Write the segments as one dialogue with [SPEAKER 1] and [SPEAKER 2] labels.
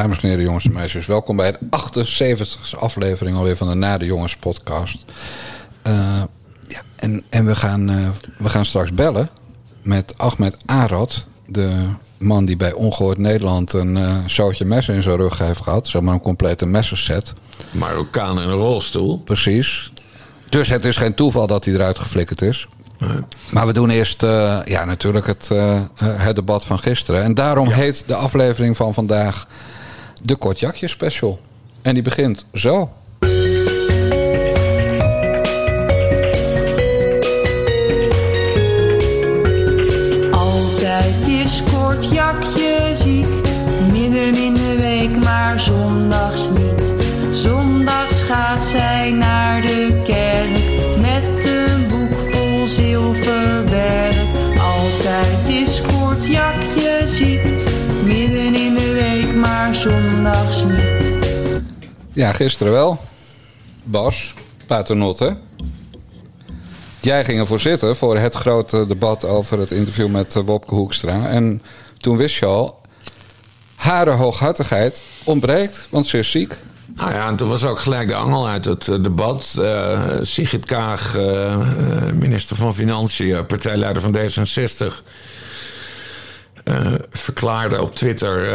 [SPEAKER 1] Dames en heren, jongens en meisjes, welkom bij de 78e aflevering alweer van de Na de Jongens podcast. Uh, ja, en en we, gaan, uh, we gaan straks bellen met Ahmed Arad, de man die bij Ongehoord Nederland een uh, zootje messen in zijn rug heeft gehad. Zeg maar een complete messenset.
[SPEAKER 2] Marokkaan in een rolstoel.
[SPEAKER 1] Precies. Dus het is geen toeval dat hij eruit geflikkerd is. Nee. Maar we doen eerst uh, ja, natuurlijk het, uh, het debat van gisteren. En daarom ja. heet de aflevering van vandaag de Kortjakje Special. En die begint zo.
[SPEAKER 3] Altijd is Kortjakje ziek. Midden in de week, maar zondags niet. Zondags gaat zij naar de kerk
[SPEAKER 1] Ja, gisteren wel. Bas, paternotte. Jij ging ervoor zitten voor het grote debat over het interview met eh, Wopke Hoekstra. En toen wist je al, hare hooghartigheid ontbreekt, want ze is ziek.
[SPEAKER 2] Nou ja, en toen was ook gelijk de angel uit het uh, debat. Uh, Sigrid Kaag, minister van Financiën, partijleider van D66... verklaarde op Twitter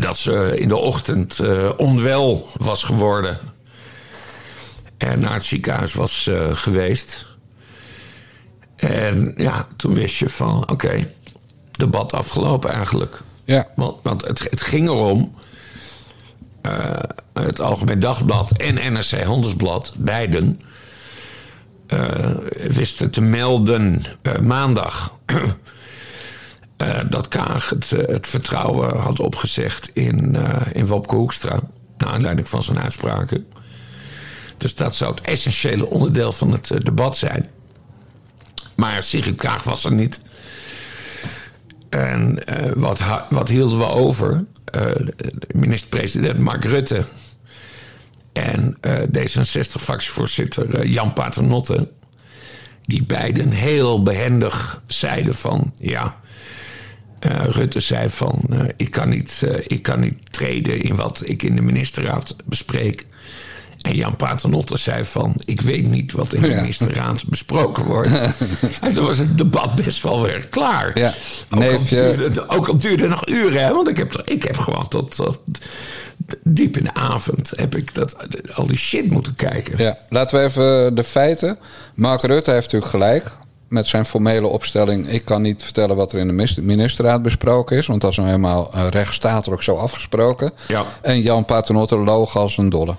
[SPEAKER 2] dat ze in de ochtend onwel was geworden... en naar het ziekenhuis was geweest. En ja, toen wist je van, oké, okay, debat afgelopen eigenlijk.
[SPEAKER 1] Ja.
[SPEAKER 2] Want, want het, het ging erom uh, het Algemeen Dagblad en NRC Handelsblad, beiden, uh, wisten te melden uh, maandag dat Kaag het, het, vertrouwen had opgezegd in, in Wopke Hoekstra, naar aanleiding van zijn uitspraken. Dus dat zou het essentiële onderdeel van het debat zijn. Maar Sigrid Kaag was er niet. En wat, wat hielden we over? Uh, minister-president Mark Rutte en uh, D66-fractievoorzitter uh, Jan Paternotte, die beiden heel behendig zeiden van ja. Rutte zei van ik, kan niet, ik kan niet treden in wat ik in de ministerraad bespreek. En Jan Paternotte zei van... ik weet niet wat in de ministerraad besproken wordt. en toen was het debat best wel weer klaar.
[SPEAKER 1] Ja.
[SPEAKER 2] Ook, al duurde, ook al duurde het nog uren. Hè? Want ik heb, ik heb gewoon tot, tot diep in de avond... heb ik dat, al die shit moeten kijken.
[SPEAKER 1] Ja. Laten we even de feiten... Mark Rutte heeft natuurlijk gelijk met zijn formele opstelling... ik kan niet vertellen wat er in de ministerraad besproken is... want dat is nou helemaal rechtsstatelijk zo afgesproken.
[SPEAKER 2] Ja.
[SPEAKER 1] En Jan Paternotte loog als een dolle.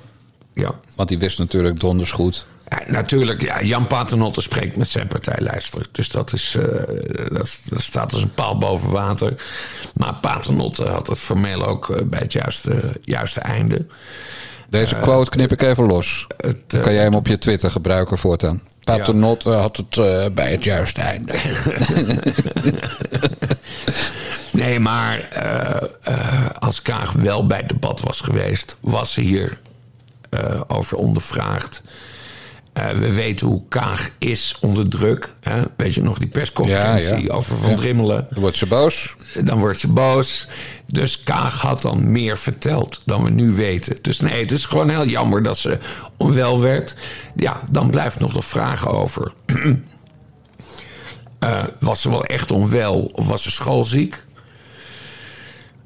[SPEAKER 2] Ja.
[SPEAKER 1] Want die wist natuurlijk donders goed.
[SPEAKER 2] Ja, natuurlijk, ja, Jan Paternotte spreekt met zijn partijlijster. Dus dat, is, uh, dat, dat, staat als een paal boven water. Maar Paternotte had het formeel ook uh, bij het juiste, juiste einde.
[SPEAKER 1] Deze uh, quote knip ik even los. Het, kan jij hem op je Twitter gebruiken voortaan. Paternotte ja. had het bij het juiste einde.
[SPEAKER 2] nee, maar als Kaag wel bij het debat was geweest... was ze hier over ondervraagd. Uh, we weten hoe Kaag is onder druk. Hè? Weet je nog die persconferentie ja, ja. over Van ja. Drimmelen?
[SPEAKER 1] Dan wordt ze boos.
[SPEAKER 2] Dan wordt ze boos. Dus Kaag had dan meer verteld dan we nu weten. Dus nee, het is gewoon heel jammer dat ze onwel werd. Ja, dan blijft nog de vraag over... uh, was ze wel echt onwel of was ze schoolziek?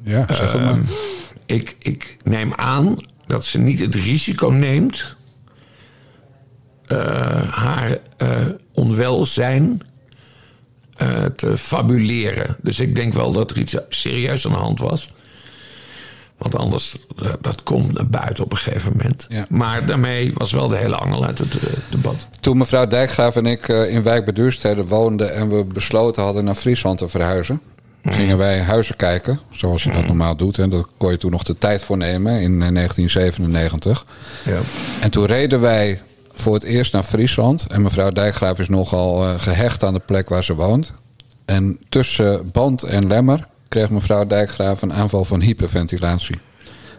[SPEAKER 1] Ja, zeg het maar.
[SPEAKER 2] Ik, ik neem aan dat ze niet het risico neemt haar uh, onwelzijn uh, te fabuleren. Dus ik denk wel dat er iets serieus aan de hand was. Want anders, dat komt naar buiten op een gegeven moment.
[SPEAKER 1] Ja.
[SPEAKER 2] Maar daarmee was wel de hele angel uit het debat.
[SPEAKER 1] Toen mevrouw Dijkgraaf en ik in wijk woonden... en we besloten hadden naar Friesland te verhuizen... gingen wij huizen kijken, zoals je dat normaal doet. En daar kon je toen nog de tijd voor nemen in 1997.
[SPEAKER 2] Ja.
[SPEAKER 1] En toen reden wij voor het eerst naar Friesland. En mevrouw Dijkgraaf is nogal uh, gehecht aan de plek waar ze woont. En tussen band en lemmer kreeg mevrouw Dijkgraaf een aanval van hyperventilatie.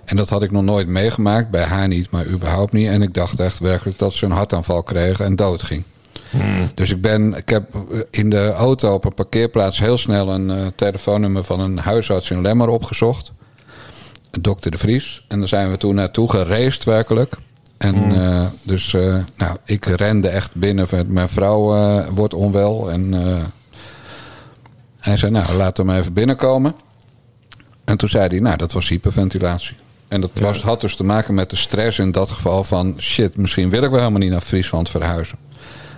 [SPEAKER 1] En dat had ik nog nooit meegemaakt, bij haar niet, maar überhaupt niet. En ik dacht echt werkelijk dat ze een hartaanval kreeg en doodging.
[SPEAKER 2] Hmm.
[SPEAKER 1] Dus ik, ben, ik heb in de auto op een parkeerplaats heel snel een uh, telefoonnummer van een huisarts in Lemmer opgezocht. dokter De Vries. En daar zijn we toen naartoe gereisd werkelijk. En eh, dus eh, nou, ik rende echt binnen. Mijn vrouw eh, wordt onwel. En hij zei, nou, laat hem even binnenkomen. En toen zei hij, nou, dat was hyperventilatie. En dat was, had dus te maken met de stress in dat geval van... shit, misschien wil ik wel helemaal niet naar Friesland verhuizen.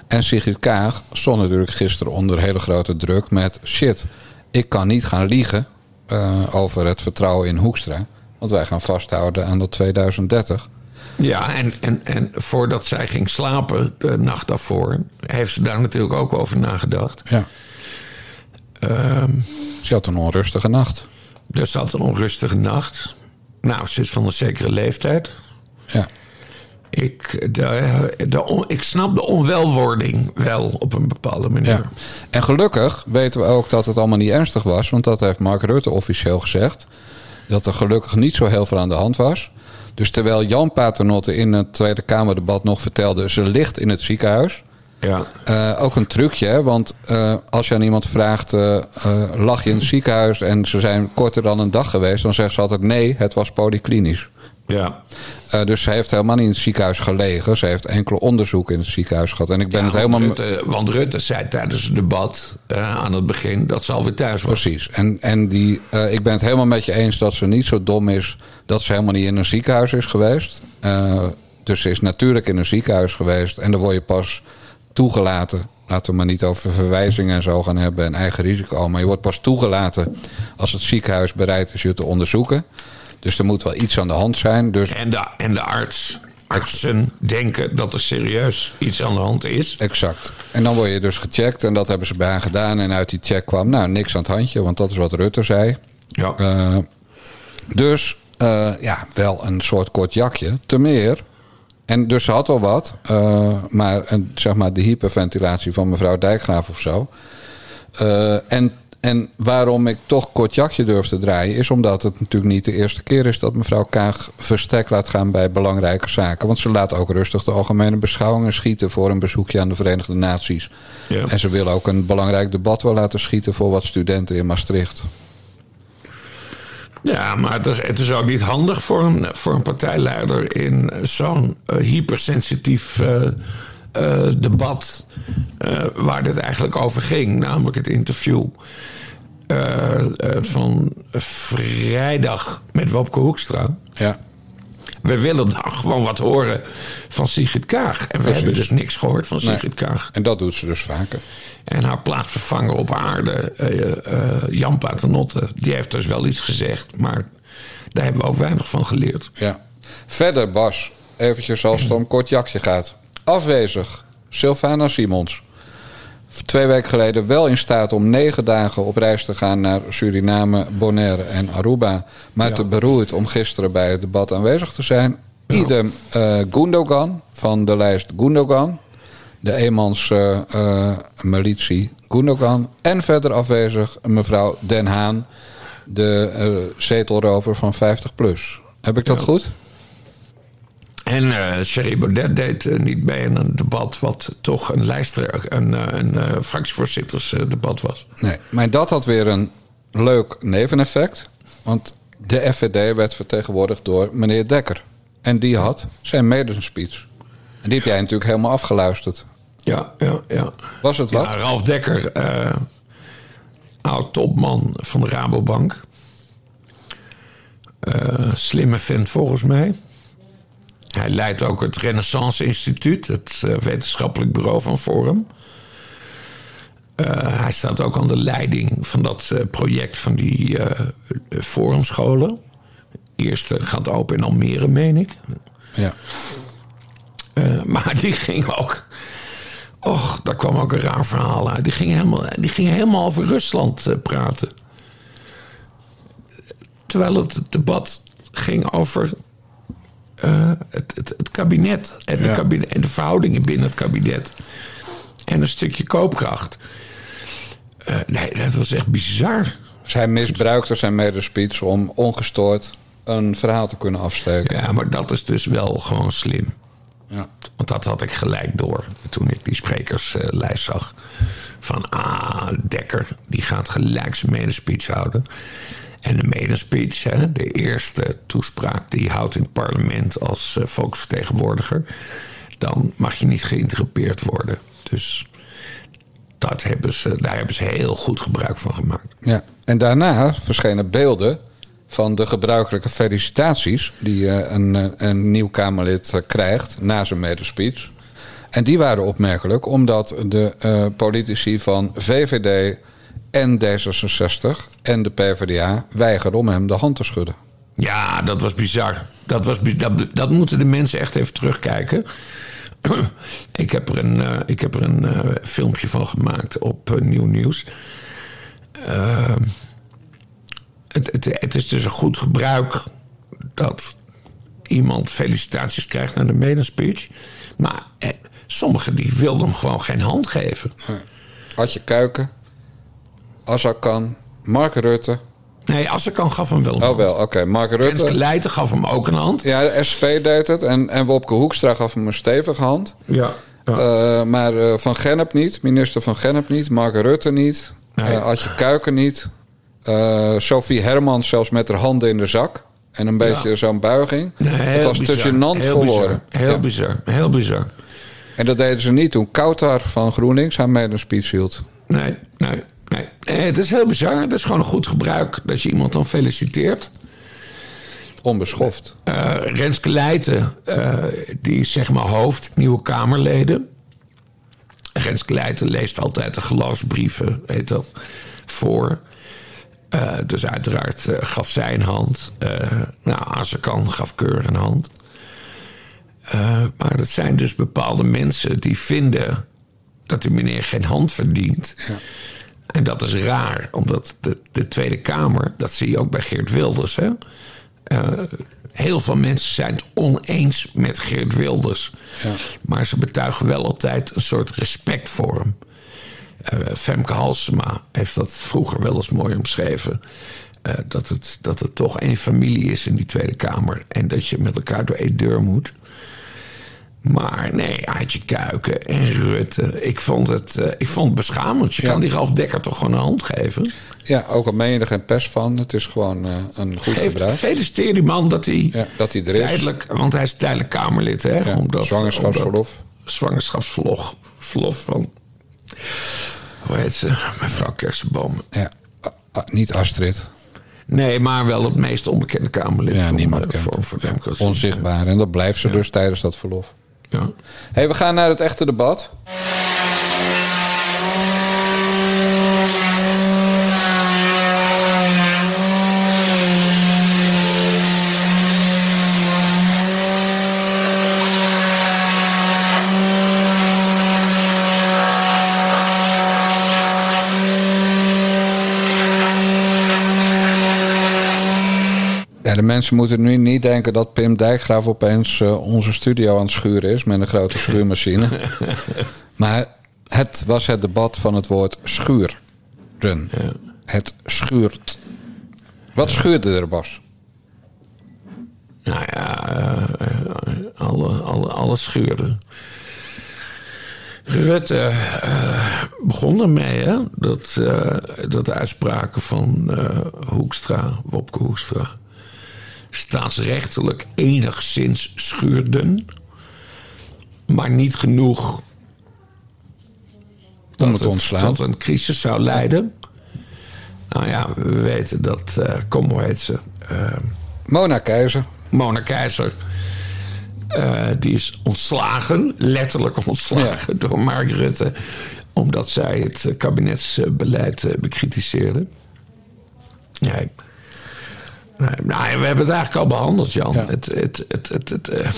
[SPEAKER 1] En Sigrid Kaag stond natuurlijk gisteren onder hele grote druk met... shit, ik kan niet gaan liegen over het vertrouwen in Hoekstra. Want wij gaan vasthouden aan dat 2030.
[SPEAKER 2] Ja, en, en, en voordat zij ging slapen de nacht daarvoor, heeft ze daar natuurlijk ook over nagedacht.
[SPEAKER 1] Ja.
[SPEAKER 2] Ehm,
[SPEAKER 1] Ze had een onrustige nacht.
[SPEAKER 2] dus ze had een onrustige nacht. Nou, ze is van een zekere leeftijd.
[SPEAKER 1] Ja.
[SPEAKER 2] Ik, de, de, on- ik snap de onwelwording wel op een bepaalde manier.
[SPEAKER 1] Ja. En gelukkig weten we ook dat het allemaal niet ernstig was. Want dat heeft Mark Rutte officieel gezegd. Dat er gelukkig niet zo heel veel aan de hand was. Dus terwijl Jan Paternotte in het Tweede Kamerdebat nog vertelde... ze ligt in het ziekenhuis.
[SPEAKER 2] Ja.
[SPEAKER 1] Eh, ook een trucje, hè? want eh, als je aan iemand vraagt... eh, lag je in het ziekenhuis en ze zijn korter dan een dag geweest... dan zeggen ze altijd nee, het was polyklinisch.
[SPEAKER 2] ja.
[SPEAKER 1] Eh, dus ze heeft helemaal niet in het ziekenhuis gelegen. Ze heeft enkele onderzoeken in het ziekenhuis gehad. En ik ben
[SPEAKER 2] Ja,
[SPEAKER 1] het helemaal...
[SPEAKER 2] want, Rutte, want Rutte zei tijdens het debat eh, aan het begin dat ze alweer thuis was.
[SPEAKER 1] Precies. En, en die, eh, ik ben het helemaal met je eens dat ze niet zo dom is dat ze helemaal niet in een ziekenhuis is geweest. Dus ze is natuurlijk in een ziekenhuis geweest. En dan word je pas toegelaten. Laten we maar niet over verwijzingen en zo gaan hebben en eigen risico. Maar je wordt pas toegelaten als het ziekenhuis bereid is je te onderzoeken. Dus er moet wel iets aan de hand zijn. Dus
[SPEAKER 2] En de, en de arts, artsen denken dat er serieus iets aan de hand is.
[SPEAKER 1] Exact. En dan word je dus gecheckt en dat hebben ze bij haar gedaan. En uit die check kwam, nou, niks aan het handje, want dat is wat Rutte zei.
[SPEAKER 2] Ja.
[SPEAKER 1] Eh, dus eh, ja, wel een soort kort jakje. Te meer. En dus ze had wel wat. eh, maar een, zeg maar de hyperventilatie van mevrouw Dijkgraaf of zo. En, en waarom ik toch kort jakje durf te draaien... is omdat het natuurlijk niet de eerste keer is... dat mevrouw Kaag verstek laat gaan bij belangrijke zaken. Want ze laat ook rustig de algemene beschouwingen schieten... voor een bezoekje aan de Verenigde Naties.
[SPEAKER 2] Ja.
[SPEAKER 1] En ze wil ook een belangrijk debat wel laten schieten... voor wat studenten in Maastricht.
[SPEAKER 2] Ja, maar het is, het is ook niet handig voor een, voor een partijleider in zo'n eh, hypersensitief eh, eh, debat. waar dit eigenlijk over ging, namelijk het interview van vrijdag met Wopke Hoekstra.
[SPEAKER 1] Ja.
[SPEAKER 2] We willen dan gewoon wat horen van Sigrid Kaag. En we
[SPEAKER 1] Precies.
[SPEAKER 2] hebben dus niks gehoord van
[SPEAKER 1] Nee.
[SPEAKER 2] Sigrid Kaag.
[SPEAKER 1] En dat doet ze dus vaker.
[SPEAKER 2] En haar plaatsvervanger op aarde, eh, eh, Jan Paternotte, die heeft dus wel iets gezegd. Maar daar hebben we ook weinig van geleerd.
[SPEAKER 1] Ja. Verder, Bas, eventjes als het om kort jakje gaat. Afwezig, Sylvana Simons. Twee weken geleden wel in staat om negen dagen op reis te gaan naar Suriname, Bonaire en Aruba. Maar te beroerd om gisteren bij het debat aanwezig te zijn. Idem eh Gundogan van de lijst Gundogan. De eenmans eh, eh, militie Gundogan. En verder afwezig mevrouw Den Haan, de zetelrover van 50 plus. Heb ik dat goed?
[SPEAKER 2] En Thierry Baudet deed eh, niet mee in een debat... wat toch een lijster, een, eh, een, fractievoorzittersdebat was.
[SPEAKER 1] Nee, maar dat had weer een leuk neveneffect. Want de FVD werd vertegenwoordigd door meneer Dekker. En die had zijn medespeech. En die heb jij natuurlijk helemaal afgeluisterd.
[SPEAKER 2] Ja, ja, ja.
[SPEAKER 1] Was het wat?
[SPEAKER 2] Ja, Ralf Dekker, eh oud topman van de Rabobank. Slimme vent volgens mij. Hij leidt ook het Renaissance Instituut, het eh, wetenschappelijk bureau van Forum. Eh, hij staat ook aan de leiding van dat eh, project van die eh forumscholen. Eerste gaat open in Almere, meen ik.
[SPEAKER 1] Ja.
[SPEAKER 2] Maar die ging ook. Och, daar kwam ook een raar verhaal uit. Die ging helemaal, die ging helemaal over Rusland praten. Terwijl het debat ging over eh, het, het, het kabinet en, de kabinet en de verhoudingen binnen het kabinet. En een stukje koopkracht. Eh, nee, dat was echt bizar.
[SPEAKER 1] Zij misbruikte zijn medespeech om ongestoord een verhaal te kunnen afsteken.
[SPEAKER 2] Ja, maar dat is dus wel gewoon slim.
[SPEAKER 1] Ja.
[SPEAKER 2] Want dat had ik gelijk door toen ik die sprekerslijst zag. Van, ah, Dekker, die gaat gelijk zijn medespeech houden. En de maiden speech, hè, de eerste toespraak die je houdt in het parlement als uh, volksvertegenwoordiger, dan mag je niet geïnterrupeerd worden. Dus dat hebben ze, daar hebben ze heel goed gebruik van gemaakt.
[SPEAKER 1] Ja, en daarna verschenen beelden van de gebruikelijke felicitaties die uh, een, een nieuw Kamerlid krijgt na zijn medespeech. En die waren opmerkelijk omdat de politici van VVD en D66 en de PvdA weigerden om hem de hand te schudden.
[SPEAKER 2] Ja, dat was bizar. Dat, was, dat, dat moeten de mensen echt even terugkijken. ik heb er een, uh, ik heb er een uh, filmpje van gemaakt op uh, Nieuw Nieuws. Ehm, het, het, het, is dus een goed gebruik dat iemand felicitaties krijgt naar de medespeech. Maar sommigen die wilden hem gewoon geen hand geven.
[SPEAKER 1] Adje Kuiken, Azarkan, Mark Rutte.
[SPEAKER 2] Nee, Azarkan gaf hem wel een
[SPEAKER 1] oh,
[SPEAKER 2] hand.
[SPEAKER 1] wel, oké. Okay. Mark Rutte.
[SPEAKER 2] Renske Leijten gaf hem ook een hand.
[SPEAKER 1] Ja, de SP deed het. En, en Wopke Hoekstra gaf hem een stevige hand.
[SPEAKER 2] Ja. ja.
[SPEAKER 1] Uh, maar uh, Van Gennep niet. Minister Van Gennep niet. Mark Rutte niet. Nee. Uh, Adje Kuiken niet. Sophie Hermans zelfs met haar handen in de zak. En een beetje ja. zo'n buiging.
[SPEAKER 2] Nee,
[SPEAKER 1] het was
[SPEAKER 2] bizar.
[SPEAKER 1] te gênant voor woorden.
[SPEAKER 2] Heel ja. bizar. Heel bizar.
[SPEAKER 1] En dat deden ze niet toen Koutar van GroenLinks haar mee een speech hield.
[SPEAKER 2] Nee, nee, nee. nee. Het is heel bizar. Het is gewoon een goed gebruik dat je iemand dan feliciteert.
[SPEAKER 1] Onbeschoft.
[SPEAKER 2] Uh, Renske Leijten, uh, die is zeg maar hoofd nieuwe Kamerleden. Renske Leijten leest altijd de gelasbrieven, heet dat, voor. Uh, dus uiteraard gaf zij een hand. nou, Azarkan gaf Keur een hand. Uh, maar dat zijn dus bepaalde mensen die vinden dat die meneer geen hand verdient.
[SPEAKER 1] Ja.
[SPEAKER 2] En dat is raar, omdat de, de, Tweede Kamer, dat zie je ook bij Geert Wilders. Hè? Uh, heel veel mensen zijn het oneens met Geert Wilders.
[SPEAKER 1] Ja.
[SPEAKER 2] Maar ze betuigen wel altijd een soort respect voor hem. Uh, Femke Halsema heeft dat vroeger wel eens mooi omschreven. Uh, dat, het, dat het toch één familie is in die Tweede Kamer. En dat je met elkaar door één deur moet. Maar nee, Aartje Kuiken en Rutte. Ik vond het, uh, ik vond het beschamend. Je
[SPEAKER 1] Ja.
[SPEAKER 2] kan die Ralf Dekker toch gewoon een hand geven.
[SPEAKER 1] Ja, ook al meen je er geen pers van. Het is gewoon uh, een goed
[SPEAKER 2] Geef,
[SPEAKER 1] gebruik.
[SPEAKER 2] feliciteer die man dat hij
[SPEAKER 1] Ja, dat hij er is.
[SPEAKER 2] tijdelijk... Want hij is tijdelijk Kamerlid, hè?
[SPEAKER 1] Ja,
[SPEAKER 2] omdat,
[SPEAKER 1] zwangerschapsverlof.
[SPEAKER 2] omdat- zwangerschapsverlof verlof van... Hoe heet ze? Mevrouw Kersenboom.
[SPEAKER 1] Ja. Niet Astrid.
[SPEAKER 2] Nee, maar wel het meest onbekende Kamerlid
[SPEAKER 1] Ja,
[SPEAKER 2] van,
[SPEAKER 1] niemand
[SPEAKER 2] eh,
[SPEAKER 1] kent.
[SPEAKER 2] voor, voor democratie.
[SPEAKER 1] Onzichtbaar. En dat blijft ze dus tijdens dat verlof.
[SPEAKER 2] Ja.
[SPEAKER 1] hey, we gaan naar het echte debat. Mensen moeten nu niet denken dat Pim Dijkgraaf opeens eh, onze studio aan het schuren is met een grote schuurmachine. maar het was het debat van het woord schuren. Het schuurt. Wat schuurde er, Bas?
[SPEAKER 2] Nou ja, eh, alle, alle, alles schuurde. Rutte eh, begon ermee, hè? Dat, dat de uitspraken van Hoekstra, Wopke Hoekstra, staatsrechtelijk enigszins schuurden. Maar niet genoeg
[SPEAKER 1] Om
[SPEAKER 2] dat
[SPEAKER 1] het ontslaan.
[SPEAKER 2] tot een crisis zou leiden. Nou ja, we weten dat, eh kom hoe heet ze, eh,
[SPEAKER 1] Mona Keizer.
[SPEAKER 2] Mona Keizer. eh, die is ontslagen, letterlijk ontslagen door Mark Rutte. Omdat zij het kabinetsbeleid bekritiseerde. Nee. Nee, nou, we hebben het eigenlijk al behandeld, Jan.
[SPEAKER 1] Ja.
[SPEAKER 2] Het, het, het, het, het, eh,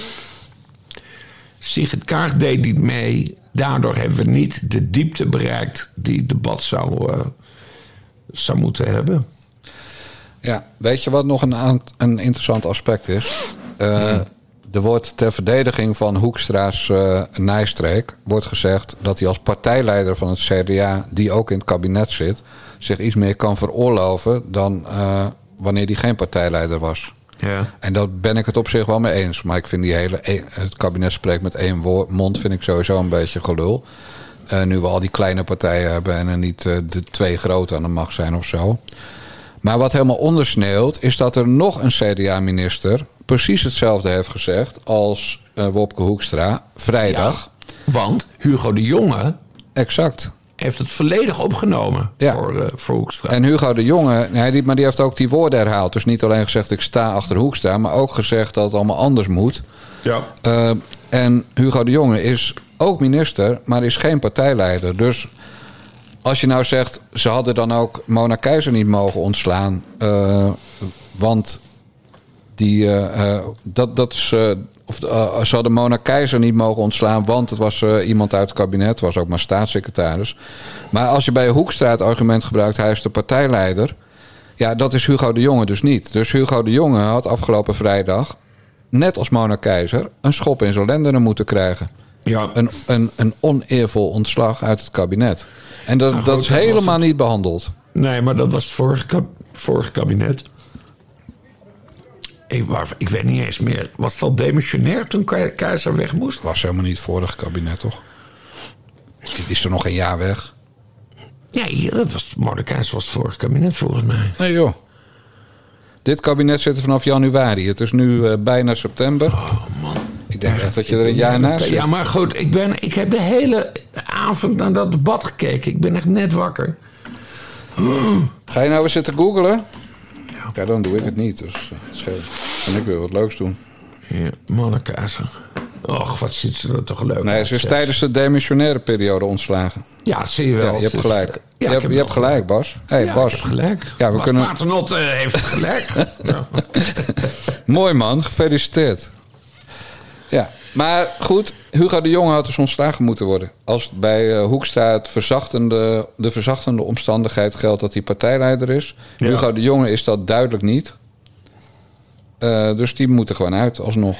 [SPEAKER 2] Sigrid Kaag deed niet mee. Daardoor hebben we niet de diepte bereikt die het debat zou, eh, zou moeten hebben.
[SPEAKER 1] Ja, weet je wat nog een, een interessant aspect is? Eh, Er wordt ter verdediging van Hoekstra's eh nijstreek wordt gezegd dat hij als partijleider van het CDA, die ook in het kabinet zit, zich iets meer kan veroorloven dan wanneer hij geen partijleider was.
[SPEAKER 2] Ja.
[SPEAKER 1] En daar ben ik het op zich wel mee eens. Maar ik vind die hele. e- Het kabinet spreekt met één woord, mond, vind ik sowieso een beetje gelul. Eh, nu we al die kleine partijen hebben en er niet eh, de twee grote aan de macht zijn of zo. Maar wat helemaal ondersneeuwt, is dat er nog een CDA-minister precies hetzelfde heeft gezegd als eh, Wopke Hoekstra vrijdag.
[SPEAKER 2] Want Hugo de Jonge
[SPEAKER 1] Exact.
[SPEAKER 2] Heeft het volledig opgenomen
[SPEAKER 1] Ja.
[SPEAKER 2] voor, eh, voor Hoekstra.
[SPEAKER 1] En Hugo de Jonge, nee, die, maar die heeft ook die woorden herhaald. Dus niet alleen gezegd ik sta achter Hoekstra, maar ook gezegd dat het allemaal anders moet.
[SPEAKER 2] ja.
[SPEAKER 1] Eh, en Hugo de Jonge is ook minister, maar is geen partijleider. Dus als je nou zegt, ze hadden dan ook Mona Keizer niet mogen ontslaan. eh, want die, dat, dat is. eh, of eh, ze hadden Mona Keizer niet mogen ontslaan, want het was eh, iemand uit het kabinet, was ook maar staatssecretaris. Maar als je bij Hoekstra het argument gebruikt, hij is de partijleider. Ja, dat is Hugo de Jonge dus niet. Dus Hugo de Jonge had afgelopen vrijdag, net als Mona Keizer, een schop in zijn lendenen moeten krijgen.
[SPEAKER 2] ja.
[SPEAKER 1] Een, een, een oneervol ontslag uit het kabinet. En dat,
[SPEAKER 2] Nou,
[SPEAKER 1] dat
[SPEAKER 2] goed,
[SPEAKER 1] is
[SPEAKER 2] dat
[SPEAKER 1] helemaal
[SPEAKER 2] het.
[SPEAKER 1] niet behandeld.
[SPEAKER 2] Nee, maar dat was het vorige, vorige kabinet. Ik, weet niet eens meer. Was het al demissionair toen Ke- Keizer weg moest?
[SPEAKER 1] was helemaal niet het vorige kabinet, toch? Die is er nog een jaar weg.
[SPEAKER 2] Ja, dat was, was het vorige kabinet volgens mij.
[SPEAKER 1] Nee joh. Dit kabinet zit er vanaf januari. Het is nu eh, bijna september. Ik denk echt dat je er een jaar naast zit.
[SPEAKER 2] Ja, maar goed, ik, ben, ik heb de hele avond naar dat debat gekeken. Ik ben echt net wakker.
[SPEAKER 1] Ga je nou weer zitten googlen? Ja, dan doe ik het niet. Dus eh, het scheelt. En ik wil wat leuks doen.
[SPEAKER 2] Ja, Mordekaiser. Och, wat ziet ze er toch leuk
[SPEAKER 1] Nee,
[SPEAKER 2] uit,
[SPEAKER 1] ze is
[SPEAKER 2] zeg.
[SPEAKER 1] tijdens de demissionaire periode ontslagen.
[SPEAKER 2] Ja, zie je wel.
[SPEAKER 1] Ja, je hebt gelijk.
[SPEAKER 2] Ja,
[SPEAKER 1] je
[SPEAKER 2] heb
[SPEAKER 1] je hebt gelijk, Bas. hey,
[SPEAKER 2] Ja,
[SPEAKER 1] Bas.
[SPEAKER 2] ik heb gelijk.
[SPEAKER 1] Ja, we
[SPEAKER 2] Bas
[SPEAKER 1] kunnen-
[SPEAKER 2] Paternot heeft gelijk.
[SPEAKER 1] Mooi man, gefeliciteerd. Ja, maar goed, Hugo de Jonge had dus ontslagen moeten worden. Als bij eh, Hoekstra het verzachtende, de verzachtende omstandigheid geldt dat hij partijleider is.
[SPEAKER 2] Ja.
[SPEAKER 1] Hugo de Jonge is dat duidelijk niet. Eh, dus die moeten gewoon uit alsnog.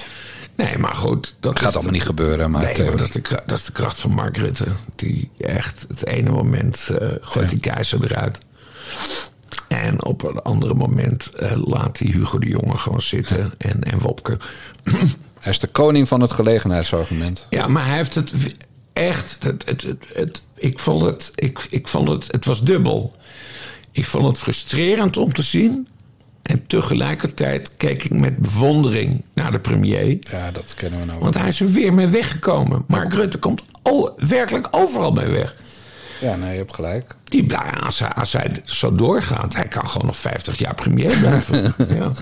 [SPEAKER 2] Nee, maar goed. Dat
[SPEAKER 1] Gaat allemaal niet gebeuren, maar
[SPEAKER 2] Nee, maar
[SPEAKER 1] theorie.
[SPEAKER 2] dat is, de, dat is de kracht van Mark Rutte. Die echt het ene moment eh, gooit die keizer eruit. En op een andere moment laat hij Hugo de Jonge gewoon zitten. En, en Wopke.
[SPEAKER 1] Hij is de koning van het gelegenheidsargument.
[SPEAKER 2] Ja, maar hij heeft het echt. Het, het, het, het- ik vond het. Ik, ik vond het. Het was dubbel. Ik vond het frustrerend om te zien. En tegelijkertijd keek ik met bewondering naar de premier.
[SPEAKER 1] Ja, dat kennen we nou wel.
[SPEAKER 2] Want hij is er weer mee weggekomen. Mark Rutte komt werkelijk overal mee weg.
[SPEAKER 1] Ja, nee, je hebt gelijk.
[SPEAKER 2] Die, nou als, hij, als hij zo doorgaat, hij kan gewoon nog 50 jaar premier blijven. ja.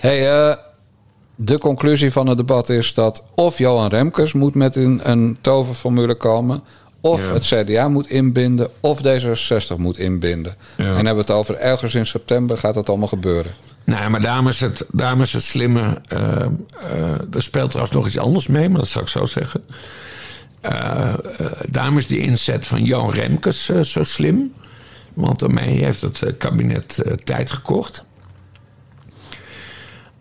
[SPEAKER 1] Hey, eh, de conclusie van het debat is dat of Johan Remkes moet met een, een toverformule komen, of
[SPEAKER 2] Ja.
[SPEAKER 1] het CDA moet inbinden, of D66 moet inbinden.
[SPEAKER 2] Ja.
[SPEAKER 1] En hebben we het over ergens in september gaat dat allemaal gebeuren.
[SPEAKER 2] Nee, maar daarom is het, daarom is het slimme. eh, eh, er speelt trouwens nog iets anders mee, maar dat zal ik zo zeggen. Eh, daarom is die inzet van Johan Remkes zo slim. Want daarmee heeft het kabinet tijd gekocht.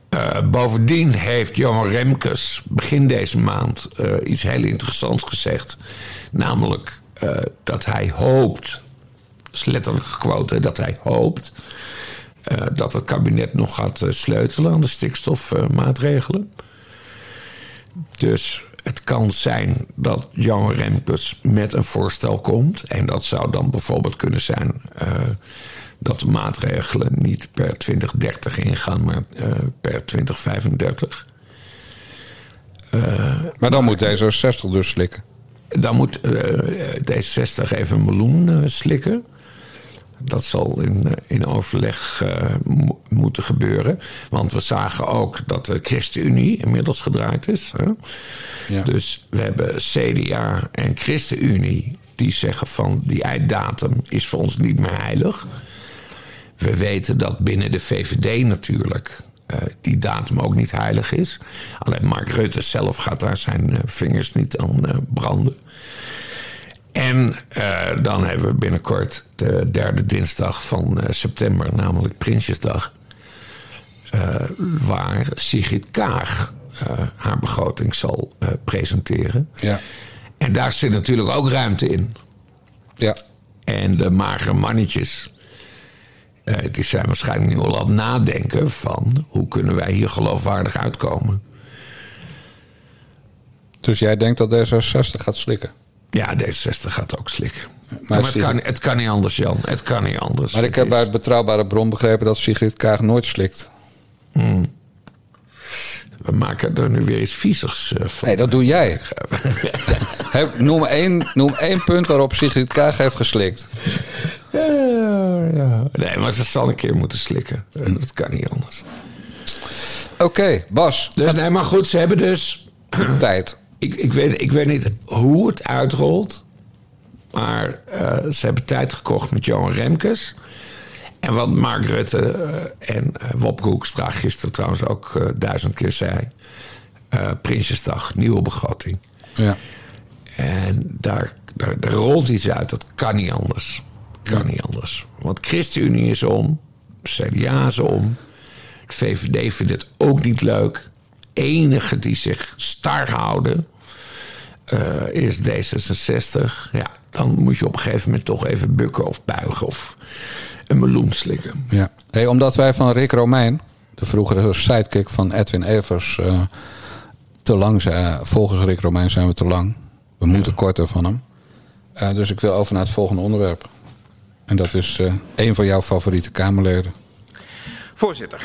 [SPEAKER 2] Eh, bovendien heeft Johan Remkes begin deze maand eh, iets heel interessants gezegd. Namelijk eh, dat hij hoopt, letterlijk gequote, dat hij hoopt dat het kabinet nog gaat sleutelen aan de stikstofmaatregelen. dus het kan zijn dat Jan Remkes met een voorstel komt. En dat zou dan bijvoorbeeld kunnen zijn dat de maatregelen niet per 2030 ingaan, maar eh, per 2035.
[SPEAKER 1] Maar dan moet D66 dus slikken.
[SPEAKER 2] Dan moet eh, D60 even een meloen eh, slikken. Dat zal in, eh, in overleg eh, mo- moeten gebeuren. Want we zagen ook dat de ChristenUnie inmiddels gedraaid is. Hè?
[SPEAKER 1] Ja.
[SPEAKER 2] Dus we hebben CDA en ChristenUnie die zeggen van die einddatum is voor ons niet meer heilig. We weten dat binnen de VVD natuurlijk eh, die datum ook niet heilig is. Alleen Mark Rutte zelf gaat daar zijn eh, vingers niet aan eh, branden. En dan hebben we binnenkort de derde dinsdag van september, namelijk Prinsjesdag. waar Sigrid Kaag haar begroting zal presenteren.
[SPEAKER 1] Ja.
[SPEAKER 2] En daar zit natuurlijk ook ruimte in.
[SPEAKER 1] Ja.
[SPEAKER 2] En de magere mannetjes, die zijn waarschijnlijk nu al aan het nadenken van... hoe kunnen wij hier geloofwaardig uitkomen?
[SPEAKER 1] Dus jij denkt dat D66 gaat slikken?
[SPEAKER 2] Ja, D66 gaat ook slikken. Maar, het, kan, het kan niet anders, Jan. Het kan niet anders.
[SPEAKER 1] Maar ik heb
[SPEAKER 2] is-
[SPEAKER 1] uit betrouwbare bron begrepen dat Sigrid Kaag nooit slikt.
[SPEAKER 2] We maken er nu weer iets viezigs eh, van.
[SPEAKER 1] Nee, dat doe jij. Heb- noem, één, noem één punt waarop Sigrid Kaag heeft geslikt.
[SPEAKER 2] Ja. Nee, maar ze zal een keer moeten slikken. En dat kan niet anders.
[SPEAKER 1] Oké, Bas,
[SPEAKER 2] Dus nee, maar goed, ze hebben dus...
[SPEAKER 1] tijd.
[SPEAKER 2] Ik, ik, weet, ik weet niet hoe het uitrolt. Maar eh, ze hebben tijd gekocht met Johan Remkes. En wat Mark Rutte eh, en uh, Wopke Hoekstra gisteren trouwens ook eh, duizend keer zei. Prinsjesdag, nieuwe begroting.
[SPEAKER 1] Ja.
[SPEAKER 2] En daar, daar, daar rolt iets uit. Dat kan niet anders. Kan niet anders. Want ChristenUnie is om. CDA is om. De VVD vindt het ook niet leuk. Enige die zich star houden eh, is D66. Ja, dan moet je op een gegeven moment toch even bukken of buigen of een meloen slikken.
[SPEAKER 1] Ja. Hey, omdat wij van Rick Romein, de vroegere sidekick van Edwin Evers, eh, te lang zijn. Volgens Rick Romein zijn we te lang. We moeten korter van hem. Eh, dus ik wil over naar het volgende onderwerp. En dat is eh een van jouw favoriete Kamerleden.
[SPEAKER 4] Voorzitter,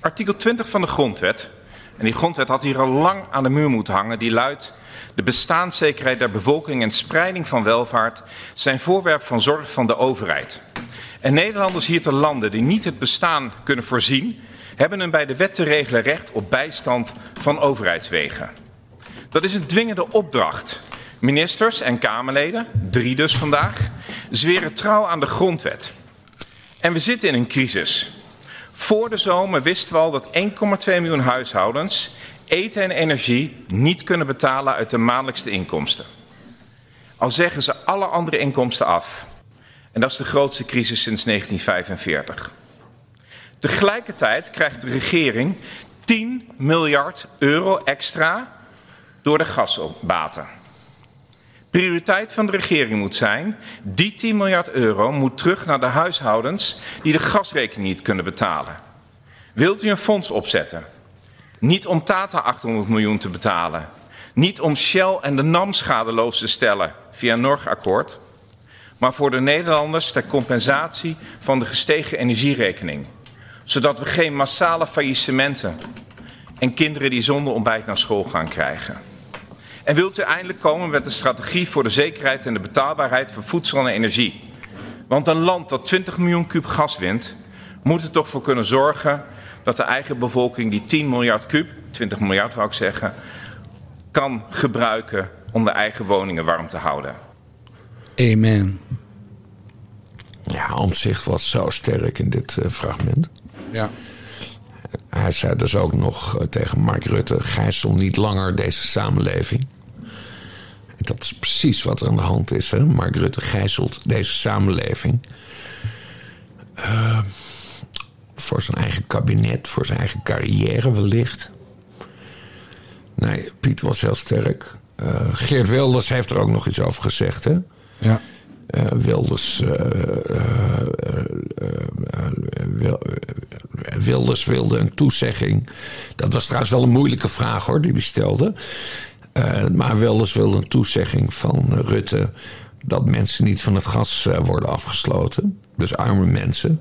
[SPEAKER 4] artikel 20 van de Grondwet. En die Grondwet had hier al lang aan de muur moeten hangen. Die luidt: De bestaanszekerheid der bevolking en spreiding van welvaart zijn voorwerp van zorg van de overheid. En Nederlanders hier te landen die niet het bestaan kunnen voorzien, hebben een bij de wet te regelen recht op bijstand van overheidswegen. Dat is een dwingende opdracht. Ministers en Kamerleden, drie dus vandaag, zweren trouw aan de grondwet. En we zitten in een crisis. Voor de zomer wisten we al dat 1,2 miljoen huishoudens eten en energie niet kunnen betalen uit de maandelijkse inkomsten. Al zeggen ze alle andere inkomsten af. En dat is de grootste crisis sinds 1945. Tegelijkertijd krijgt de regering 10 miljard euro extra door de gasbaten. Prioriteit van de regering moet zijn, die 10 miljard euro moet terug naar de huishoudens die de gasrekening niet kunnen betalen. Wilt u een fonds opzetten? Niet om Tata 800 miljoen te betalen. Niet om Shell en de NAM schadeloos te stellen via een Norg-akkoord. Maar voor de Nederlanders ter compensatie van de gestegen energierekening. Zodat we geen massale faillissementen en kinderen die zonder ontbijt naar school gaan krijgen. En wilt u eindelijk komen met een strategie voor de zekerheid en de betaalbaarheid van voedsel en energie? Want een land dat 20 miljoen kuub gas wint, moet er toch voor kunnen zorgen dat de eigen bevolking die 10 miljard kuub, 20 miljard wou ik zeggen, kan gebruiken om de eigen woningen warm te houden.
[SPEAKER 1] Amen.
[SPEAKER 2] Ja, Omtzigt was zo sterk in dit eh, fragment.
[SPEAKER 1] Ja.
[SPEAKER 2] Hij zei dus ook nog eh, tegen Mark Rutte: gijzel niet langer deze samenleving. Dat is precies wat er aan de hand is. Hè? Mark Rutte gijzelt deze samenleving. Eh, voor zijn eigen kabinet, voor zijn eigen carrière wellicht. Nee, Piet was heel sterk. Eh, Geert Wilders heeft er ook nog iets over gezegd. Hè?
[SPEAKER 1] Ja.
[SPEAKER 2] Eh, Wilders, Wil- Wilders wilde een toezegging. Dat was trouwens wel een moeilijke vraag hoor, die hij stelde. Eh, maar Wilders wilde een toezegging van Rutte. dat mensen niet van het gas eh, worden afgesloten. Dus arme mensen.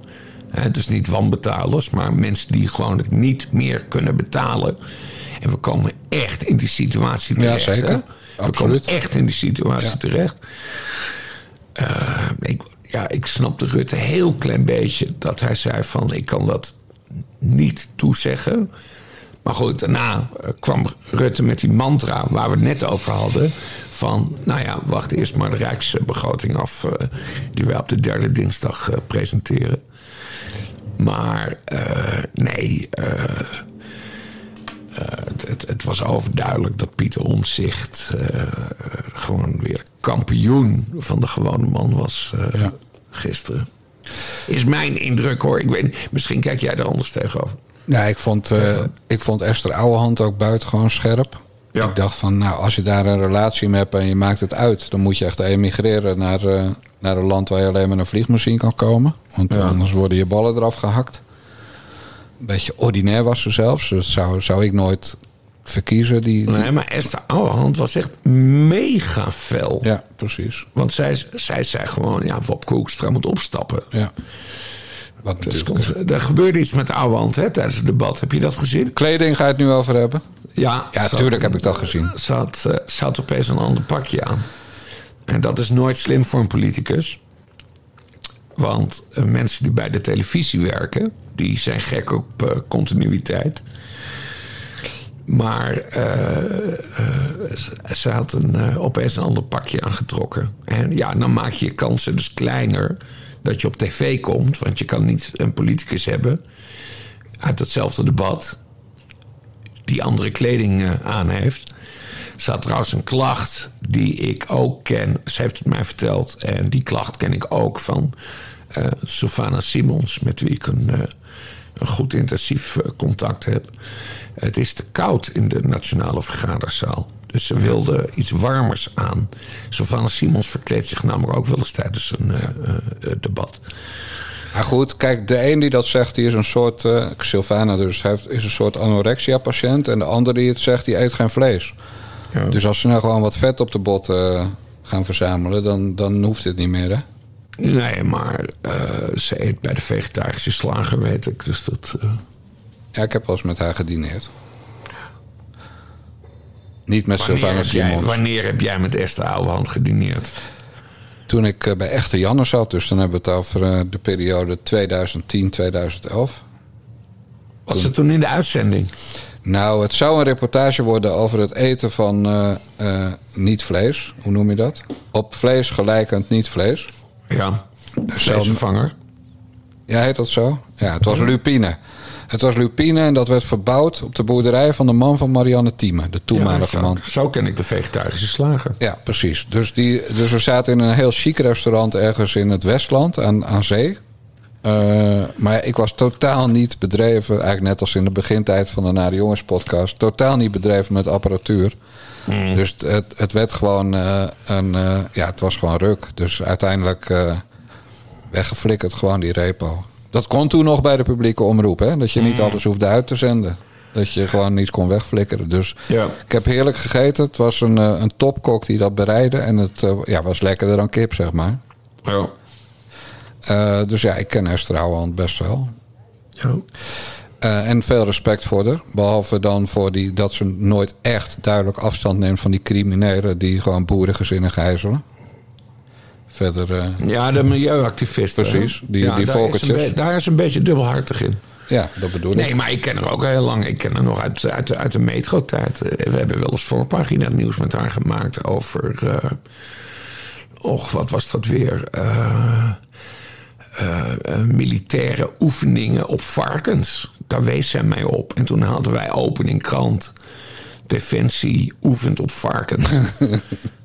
[SPEAKER 2] Dus niet wanbetalers, maar mensen die gewoon het niet meer kunnen betalen. En we komen echt in die situatie
[SPEAKER 1] Ja,
[SPEAKER 2] terecht.
[SPEAKER 1] zeker.
[SPEAKER 2] hè? We
[SPEAKER 1] Absoluut.
[SPEAKER 2] komen echt in die situatie
[SPEAKER 1] Ja.
[SPEAKER 2] terecht. Eh, ik, ja, ik snapte Rutte heel klein beetje dat hij zei van ik kan dat niet toezeggen. Maar goed, daarna eh, kwam Rutte met die mantra waar we het net over hadden. Van, nou ja, wacht eerst maar de rijksbegroting af. eh, die wij op de derde dinsdag eh, presenteren. Maar nee, het, het, was overduidelijk dat Pieter eh, gewoon weer kampioen van de gewone man was
[SPEAKER 1] Ja.
[SPEAKER 2] gisteren. Is mijn indruk hoor. Ik weet, misschien kijk jij er anders tegenover.
[SPEAKER 1] Ja, ik vond, eh, ik vond Esther Ouwehand ook buitengewoon scherp.
[SPEAKER 2] Ja.
[SPEAKER 1] Ik dacht van, nou, als je daar een relatie mee hebt en je maakt het uit... dan moet je echt emigreren naar, eh, naar een land waar je alleen met een vliegmachine kan komen. Want
[SPEAKER 2] Ja.
[SPEAKER 1] anders worden je ballen eraf gehakt. Een beetje ordinair was ze zelfs. Dat zou, zou ik nooit verkiezen. Die, die-
[SPEAKER 2] Nee, maar Esther Ouwehand was echt mega fel.
[SPEAKER 1] Ja, precies.
[SPEAKER 2] Want zij, zij zei gewoon, ja, Wopke Hoekstra moet opstappen.
[SPEAKER 1] Ja. Wat
[SPEAKER 2] Dus
[SPEAKER 1] natuurlijk-
[SPEAKER 2] er gebeurde iets met Ouwehand hè, tijdens het debat. Heb je dat gezien?
[SPEAKER 1] Kleding ga je het nu over hebben?
[SPEAKER 2] Ja,
[SPEAKER 1] Ja, tuurlijk heb ik dat gezien.
[SPEAKER 2] een- Ze had, eh, ze had opeens een ander pakje aan. En dat is nooit slim voor een politicus. Want eh, mensen die bij de televisie werken, die zijn gek op eh, continuïteit. Maar ze- had een, opeens een ander pakje aangetrokken. En ja, dan maak je je kansen dus kleiner dat je op tv komt. Want je kan niet een politicus hebben uit hetzelfde debat die andere kleding eh, aan heeft. Ze had trouwens een klacht die ik ook ken. Ze heeft het mij verteld. En die klacht ken ik ook van eh Sylvana Simons, met wie ik een, eh, een goed intensief contact heb. Het is te koud in de nationale vergaderzaal. Dus ze wilde iets warmers aan. Sylvana Simons verkleedt zich namelijk ook wel eens tijdens een eh, eh, debat.
[SPEAKER 1] Maar goed, kijk, de een die dat zegt, die is een soort... eh Sylvana dus, hij heeft, is een soort anorexia-patiënt. En de ander die het zegt, die eet geen vlees.
[SPEAKER 2] Ja.
[SPEAKER 1] Dus als ze nou gewoon wat vet op de bot eh, gaan verzamelen... Dan, dan hoeft dit niet meer, hè?
[SPEAKER 2] Nee, maar eh, ze eet bij de vegetarische slager, weet ik. Dus dat. eh,
[SPEAKER 1] Ja, ik heb wel eens met haar gedineerd. Niet met Sylvana Simons.
[SPEAKER 2] wanneer heb jij met Esther Ouwehand gedineerd?
[SPEAKER 1] Toen ik eh, bij Echte Janne zat, dus dan hebben we het over eh, de periode 2010-2011.
[SPEAKER 2] Was het toen in de uitzending?
[SPEAKER 1] Nou, het zou een reportage worden over het eten van eh, niet vlees. Hoe noem je dat? Op vlees gelijkend niet vlees.
[SPEAKER 2] Ja, vleesvervanger.
[SPEAKER 1] Ja, heet dat zo? Ja, het was lupine. Het was lupine en dat werd verbouwd op de boerderij van de man van Marianne Thieme, de toenmalige
[SPEAKER 2] Ja, zo,
[SPEAKER 1] man.
[SPEAKER 2] zo ken ik de vegetarische slager.
[SPEAKER 1] Ja, precies. Dus, die, dus we zaten in een heel chic restaurant ergens in het Westland aan, aan zee. Eh, maar ik was totaal niet bedreven, eigenlijk net als in de begintijd van de Nare Jongens podcast, totaal niet bedreven met apparatuur. Dus het, het, werd gewoon eh, een, eh, ja, het was gewoon ruk. Dus uiteindelijk weggeflikkerd gewoon die repo. Dat kon toen nog bij de publieke omroep, hè? Dat je niet alles hoefde uit te zenden. Dat je gewoon niet kon wegflikkeren. Dus
[SPEAKER 2] Ja.
[SPEAKER 1] ik heb heerlijk gegeten. Het was een, eh, een topkok die dat bereidde. En het eh, ja, was lekkerder dan kip, zeg maar.
[SPEAKER 2] Ja.
[SPEAKER 1] Eh, dus ja, ik ken Esther Ouwehand best wel.
[SPEAKER 2] Ja.
[SPEAKER 1] En veel respect voor haar. Behalve dan voor die, dat ze nooit echt duidelijk afstand neemt van die criminelen... die gewoon boerengezinnen gijzelen. Verder, eh,
[SPEAKER 2] Ja, de milieuactivisten.
[SPEAKER 1] Precies, die-
[SPEAKER 2] ja,
[SPEAKER 1] die
[SPEAKER 2] daar is,
[SPEAKER 1] volkertjes.
[SPEAKER 2] be- daar is een beetje dubbelhartig in.
[SPEAKER 1] ja, dat bedoel ik.
[SPEAKER 2] Nee, maar ik ken haar ook heel lang. Ik ken haar nog uit, uit, de- uit de metrotijd. Eh, We hebben wel eens voorpagina nieuws met haar gemaakt over... eh, och, wat was dat weer? Militaire oefeningen op varkens. Daar wees zij mij op. En toen hadden wij opening krant. Defensie oefent op varkens.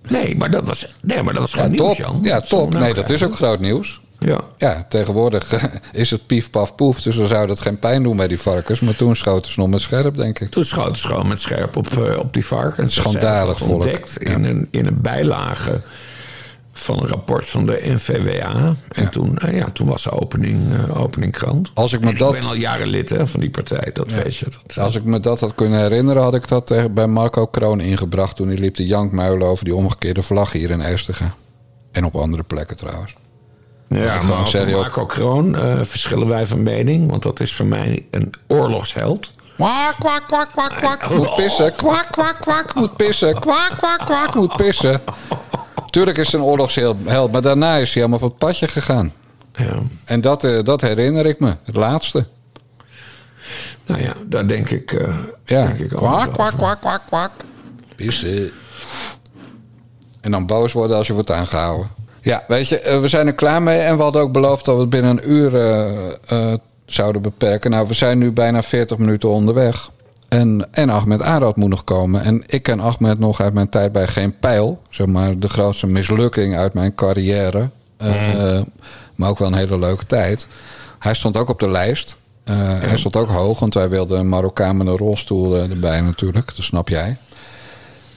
[SPEAKER 2] nee, maar dat was, nee, maar dat was
[SPEAKER 1] ja,
[SPEAKER 2] gewoon nieuws. Jan.
[SPEAKER 1] Ja,
[SPEAKER 2] Dat
[SPEAKER 1] top. Nee, dat is
[SPEAKER 2] krijgen.
[SPEAKER 1] ook groot nieuws.
[SPEAKER 2] Ja.
[SPEAKER 1] Ja, tegenwoordig eh, is het pief, paf, poef. Dus dan zou dat geen pijn doen bij die varkens. Maar toen schoten ze nog met scherp, denk ik.
[SPEAKER 2] Toen schoten ze gewoon met scherp op, eh, op die varkens.
[SPEAKER 1] Schandalig volk.
[SPEAKER 2] ontdekt in, een, in een bijlage van een rapport van de NVWA. En toen, eh, ja, toen was de opening, eh, opening krant.
[SPEAKER 1] Als ik me
[SPEAKER 2] En
[SPEAKER 1] dat-
[SPEAKER 2] ik ben al jaren lid hè, van die partij, dat weet je. Dat,
[SPEAKER 1] Als ik me dat had kunnen herinneren, had ik dat bij Marco Kroon ingebracht. Toen hij liep de jankmuilen over die omgekeerde vlag hier in Eestigen. En op andere plekken trouwens.
[SPEAKER 2] ja, maar over. Marco Kroon eh, verschillen wij van mening. Want dat is voor mij een oorlogsheld.
[SPEAKER 1] Kwak, kwak, kwak, kwak, kwak. Moet pissen. Kwak, kwak, kwak. Moet pissen. Kwak, kwak, kwak. Moet pissen. Tuurlijk is het een oorlogsheld, maar daarna is hij helemaal van het padje gegaan.
[SPEAKER 2] Ja.
[SPEAKER 1] En dat, eh, dat herinner ik me. Het laatste.
[SPEAKER 2] Nou ja, daar denk ik, eh
[SPEAKER 1] Ja.
[SPEAKER 2] denk ik
[SPEAKER 1] Kwak, kwak, kwak, kwak, kwak. Pissen. En dan boos worden als je wordt aangehouden. Ja, weet je, eh, we zijn er klaar mee. En we hadden ook beloofd dat we het binnen een uur zouden beperken. Nou, we zijn nu bijna 40 minuten onderweg. En, en Ahmed Arad moet nog komen. En ik ken Ahmed nog uit mijn tijd bij Geen Pijl. Zeg maar de grootste mislukking uit mijn carrière. Eh, maar ook wel een hele leuke tijd. Hij stond ook op de lijst. Eh, Hij stond ook hoog, want wij wilden een Marokkaan met een rolstoel eh, erbij natuurlijk. Dat snap jij.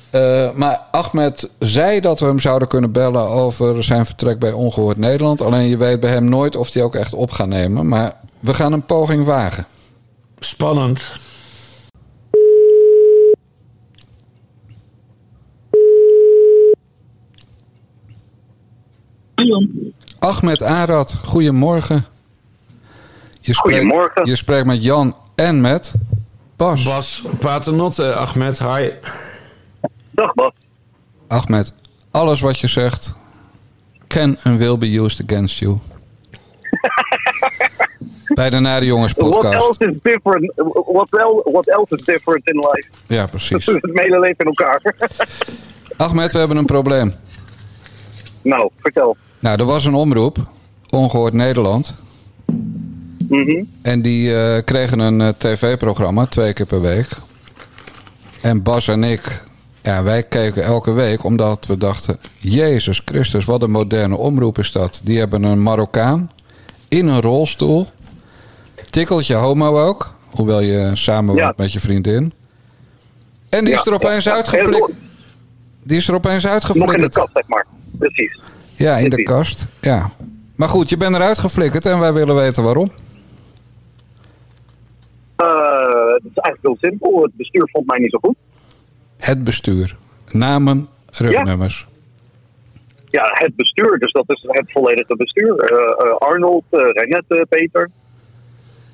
[SPEAKER 1] Eh, maar Ahmed zei dat we hem zouden kunnen bellen over zijn vertrek bij Ongehoord Nederland. Alleen je weet bij hem nooit of hij ook echt op gaat nemen. Maar we gaan een poging wagen.
[SPEAKER 2] Spannend.
[SPEAKER 1] Ahmed Arad, goedemorgen. Je spreekt,
[SPEAKER 5] Goedemorgen.
[SPEAKER 1] Je spreekt met Jan en met Bas.
[SPEAKER 2] Bas Paternotte, Ahmed, hi.
[SPEAKER 5] Dag Bas.
[SPEAKER 1] Ahmed, alles wat je zegt can and will be used against you. Bij de Nare Jongens
[SPEAKER 5] What
[SPEAKER 1] podcast.
[SPEAKER 5] else is different? What, el- what else is different in life?
[SPEAKER 1] Ja,
[SPEAKER 5] Dat
[SPEAKER 1] precies.
[SPEAKER 5] het hele leven in elkaar.
[SPEAKER 1] Ahmed, we hebben een probleem.
[SPEAKER 5] nou, vertel.
[SPEAKER 1] Nou, er was een omroep, Ongehoord Nederland.
[SPEAKER 5] Mhm.
[SPEAKER 1] En die eh, kregen een eh, tv-programma twee keer per week. En Bas en ik, ja, wij keken elke week omdat we dachten: Jezus Christus, wat een moderne omroep is dat. Die hebben een Marokkaan in een rolstoel. Tikkeltje homo ook, hoewel je samen
[SPEAKER 5] Ja.
[SPEAKER 1] met je vriendin. En die is er opeens
[SPEAKER 5] Ja,
[SPEAKER 1] uitgeflikt. Die is er opeens
[SPEAKER 5] Nog in de kast, zeg maar. Precies.
[SPEAKER 1] Ja, in de kast. Ja. Maar goed, je bent eruit geflikkerd en wij willen weten waarom.
[SPEAKER 5] Eh, het is eigenlijk heel simpel. Het bestuur vond mij niet zo goed.
[SPEAKER 1] Het bestuur. Namen, rugnummers.
[SPEAKER 5] Ja, het bestuur. Dus dat is het volledige bestuur. Eh, eh, Arnold, Renette, Peter.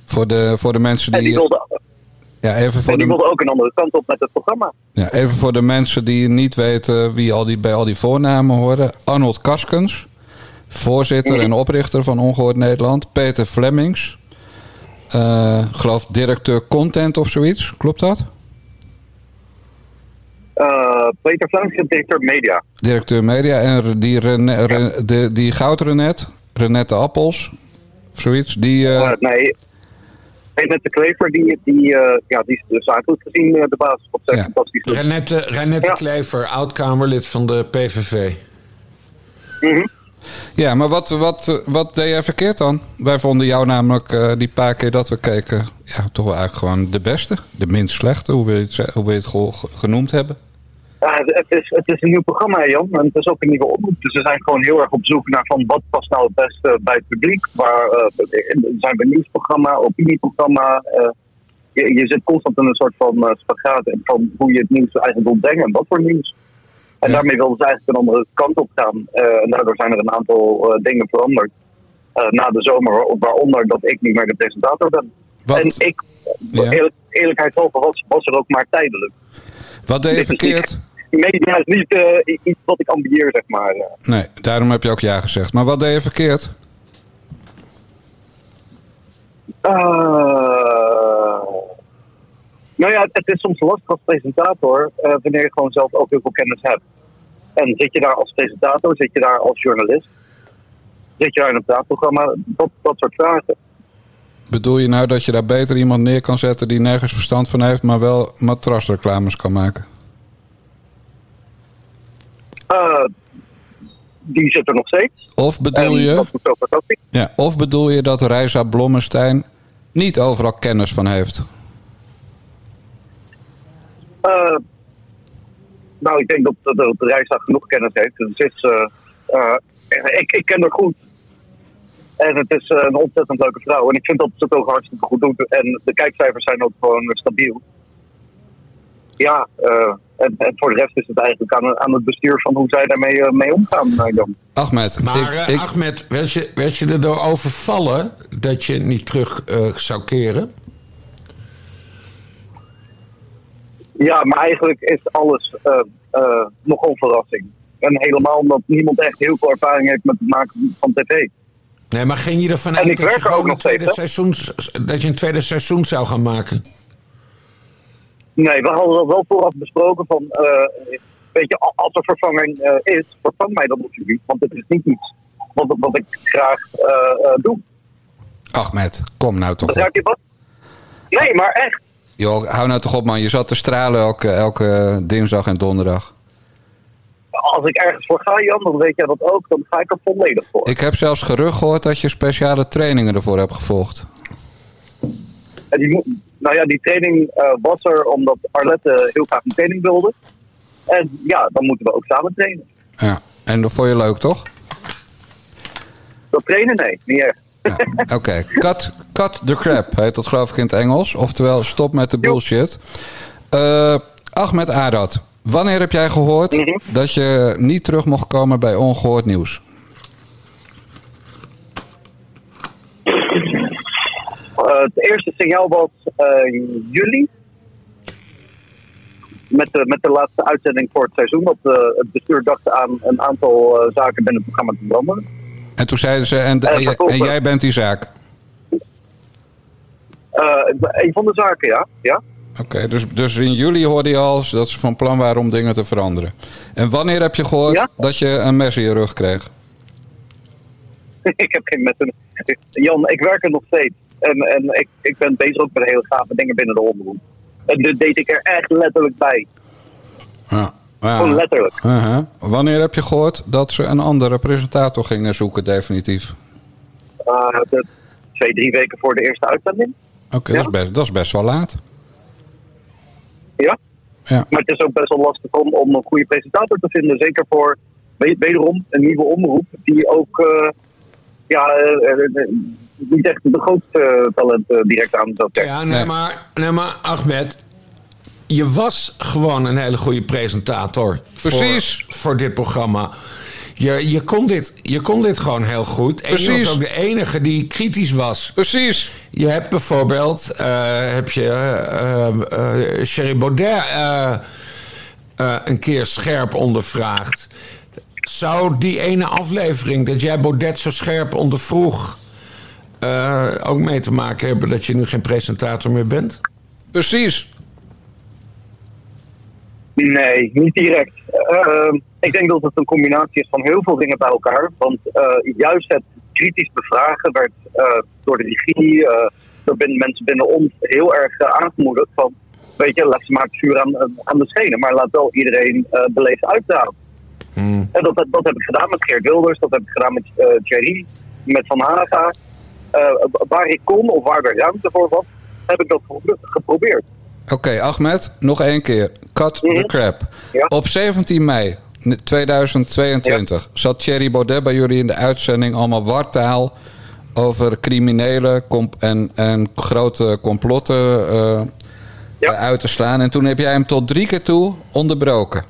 [SPEAKER 1] Voor, de, voor de mensen
[SPEAKER 5] En die
[SPEAKER 1] die. Ja even, voor
[SPEAKER 5] en die
[SPEAKER 1] de,
[SPEAKER 5] wilde ook een andere kant op met het programma.
[SPEAKER 1] ja, even voor de mensen die niet weten wie al die, bij al die voornamen horen. Arnold Kaskens, voorzitter en oprichter van Ongehoord Nederland. Peter Flemings, eh, geloof directeur content of zoiets. Klopt dat?
[SPEAKER 5] Eh, Peter Flemings, directeur media.
[SPEAKER 1] Directeur media. En die, Rene, Ren- de, die Goudrenet, Renette Appels, of zoiets. Die, eh,
[SPEAKER 5] Eh, nee. Renette Klever, die, die, eh, ja, die is dus zakelijk gezien eh, de basis. Wat zij
[SPEAKER 1] Ja.
[SPEAKER 5] fantastisch doet.
[SPEAKER 2] Renette, Renette
[SPEAKER 5] Ja.
[SPEAKER 2] Klever, oud-Kamerlid van de PVV.
[SPEAKER 5] Mhm.
[SPEAKER 1] Ja, maar wat, wat, wat deed jij verkeerd dan? Wij vonden jou namelijk eh, die paar keer dat we keken... Ja, toch wel eigenlijk gewoon de beste. De minst slechte, hoe wil je het, hoe wil je het ge- ge- genoemd hebben.
[SPEAKER 5] Ja, het, is, het is een nieuw programma, Jan. En het is ook een nieuwe omroep. Dus we zijn gewoon heel erg op zoek naar van wat past nou het beste bij het publiek. Waar eh, zijn we nieuwsprogramma, opinieprogramma. eh, je, je zit constant in een soort van eh, spagaat en van hoe je het nieuws eigenlijk wil brengen en wat voor nieuws. En
[SPEAKER 1] Ja.
[SPEAKER 5] daarmee wilden ze eigenlijk een andere kant op gaan. En daardoor zijn er een aantal dingen veranderd. na de zomer, waaronder dat ik niet meer de presentator ben.
[SPEAKER 1] Wat,
[SPEAKER 5] En ik,
[SPEAKER 1] Ja.
[SPEAKER 5] eerlijk, eerlijkheidshalve, was, was er ook maar tijdelijk.
[SPEAKER 1] wat deed je verkeerd?
[SPEAKER 5] Media is niet eh, iets wat ik ambieer, zeg maar. eh.
[SPEAKER 1] Nee, daarom heb je ook ja gezegd. Maar wat deed je verkeerd?
[SPEAKER 5] Eh, nou ja, het is soms lastig als presentator wanneer je gewoon zelf ook heel veel kennis hebt. En zit je daar als presentator, zit je daar als journalist, zit je daar in een praatprogramma, dat, dat soort vragen.
[SPEAKER 1] Bedoel je nou dat je daar beter iemand neer kan zetten... die nergens verstand van heeft, maar wel matrasreclames kan maken?
[SPEAKER 5] Eh, die zit er nog steeds.
[SPEAKER 1] Of bedoel
[SPEAKER 5] En
[SPEAKER 1] je... Ja, of bedoel je dat Reisa Blommestein niet overal kennis van heeft?
[SPEAKER 5] Eh, nou, ik denk dat, dat, dat de reis daar genoeg kennis heeft. Dus het is, eh, ik, ik ken haar goed. En het is een ontzettend leuke vrouw. En ik vind dat ze het ook hartstikke goed doet. En de kijkcijfers zijn ook gewoon stabiel. Ja, eh, en, en voor de rest is het eigenlijk aan, aan het bestuur van hoe zij daarmee eh, mee omgaan. eh, Jan.
[SPEAKER 1] Ahmed,
[SPEAKER 2] Maar
[SPEAKER 1] ik,
[SPEAKER 2] eh,
[SPEAKER 1] ik,
[SPEAKER 2] Ahmed, werd je, werd je erdoor overvallen dat je niet terug eh, zou keren?
[SPEAKER 5] Ja, maar eigenlijk is alles eh, eh, nogal een verrassing. En helemaal omdat niemand echt heel veel ervaring heeft met het maken van tv.
[SPEAKER 2] Nee, maar ging je ervan
[SPEAKER 5] En
[SPEAKER 2] uit
[SPEAKER 5] ik
[SPEAKER 2] dat je,
[SPEAKER 5] er ook nog
[SPEAKER 2] tweede dat je een tweede seizoen zou gaan maken?
[SPEAKER 5] Nee, we hadden dat wel vooraf besproken van, eh, weet je, als er vervanging eh, is, vervang mij dan alsjeblieft, want het is niet iets wat, wat ik graag eh, doe.
[SPEAKER 1] Ahmed, kom nou toch op.
[SPEAKER 5] je wat? Nee, maar echt.
[SPEAKER 1] Joh, hou nou toch op man. Je zat te stralen elke, elke dinsdag en donderdag.
[SPEAKER 5] Als ik ergens voor ga, Jan, dan weet jij dat ook, dan ga ik er volledig voor.
[SPEAKER 1] Ik heb zelfs gerucht gehoord dat je speciale trainingen ervoor hebt gevolgd.
[SPEAKER 5] En die, nou ja, die training eh, was er omdat Arlette heel graag een training wilde. En ja, dan moeten we ook samen trainen.
[SPEAKER 1] Ja. En dat vond je leuk, toch?
[SPEAKER 5] Dat trainen, nee, niet echt.
[SPEAKER 1] Ja. Oké, cut, cut the crap heet dat geloof ik in het Engels. Oftewel, stop met de bullshit. Eh Ahmed Arad, wanneer heb jij gehoord
[SPEAKER 5] Mhm.
[SPEAKER 1] dat je niet terug mocht komen bij Ongehoord Nieuws?
[SPEAKER 5] Het eerste signaal was eh, juli. Met de, met de laatste uitzending voor het seizoen. Dat eh, het bestuur dacht aan een aantal eh, zaken binnen het programma te veranderen.
[SPEAKER 1] En toen zeiden ze, en, en, jij-
[SPEAKER 5] vervolgens-
[SPEAKER 1] en jij bent die zaak.
[SPEAKER 5] Een van de zaken, ja. ja.
[SPEAKER 1] Oké, dus, dus in juli hoorde je al dat ze van plan waren om dingen te veranderen. En wanneer heb je gehoord
[SPEAKER 5] Ja.
[SPEAKER 1] dat je een mes in je rug kreeg?
[SPEAKER 5] ik heb geen met een. Jan, ik werk er nog steeds. En, en ik, ik ben bezig ook met hele gave dingen binnen de omroep. En dit deed ik er echt letterlijk bij.
[SPEAKER 1] Ja. Ja.
[SPEAKER 5] Gewoon letterlijk.
[SPEAKER 1] Wanneer heb je gehoord dat ze een andere presentator gingen zoeken, definitief?
[SPEAKER 5] Eh, de, twee, drie weken voor de eerste uitzending.
[SPEAKER 1] Oké,
[SPEAKER 5] Ja.
[SPEAKER 1] dat, is best- dat is best wel laat.
[SPEAKER 5] Ja.
[SPEAKER 1] Ja.
[SPEAKER 5] Maar het is ook best wel lastig om, om een goede presentator te vinden. Zeker voor we- wederom een nieuwe omroep. Die ook eh, ja, eh, niet echt de grootste eh, talent eh, direct aan trekken.
[SPEAKER 2] Ja, nee,
[SPEAKER 1] Nee.
[SPEAKER 2] Maar, nee, maar Ahmed, je was gewoon een hele goede presentator.
[SPEAKER 1] Precies.
[SPEAKER 2] Voor, voor dit programma. Je, je, kon dit, je kon dit gewoon heel goed. En je was ook de enige die kritisch was.
[SPEAKER 1] Precies.
[SPEAKER 2] Je hebt bijvoorbeeld eh, heb je, eh, Sherry Baudet eh, eh, een keer scherp ondervraagd. Zou die ene aflevering dat jij Baudet zo scherp ondervroeg... eh, ook mee te maken hebben dat je nu geen presentator meer bent?
[SPEAKER 1] Precies.
[SPEAKER 5] Nee, niet direct. Ehm, ik denk dat het een combinatie is van heel veel dingen bij elkaar. Want eh, juist het kritisch bevragen werd eh, door de regie, eh, door binnen, mensen binnen ons heel erg aangemoedigd. Van, weet je, laat ze maar het vuur aan, aan de schenen, maar laat wel iedereen eh beleefd uitdragen. En dat, dat, dat heb ik gedaan met Geert Wilders, dat heb ik gedaan met eh Thierry, met Van Haga. Eh, waar ik kon of waar er ruimte voor was, heb ik dat gepro- geprobeerd.
[SPEAKER 1] Oké, Ahmed, nog één keer. Cut the
[SPEAKER 5] Mhm.
[SPEAKER 1] crap.
[SPEAKER 5] Ja.
[SPEAKER 1] Op 17 mei 2022 zat Thierry Baudet bij jullie in de uitzending allemaal wartaal over criminelen en, en grote complotten eh,
[SPEAKER 5] Ja.
[SPEAKER 1] eh, uit te slaan. En toen heb jij hem tot drie keer toe onderbroken.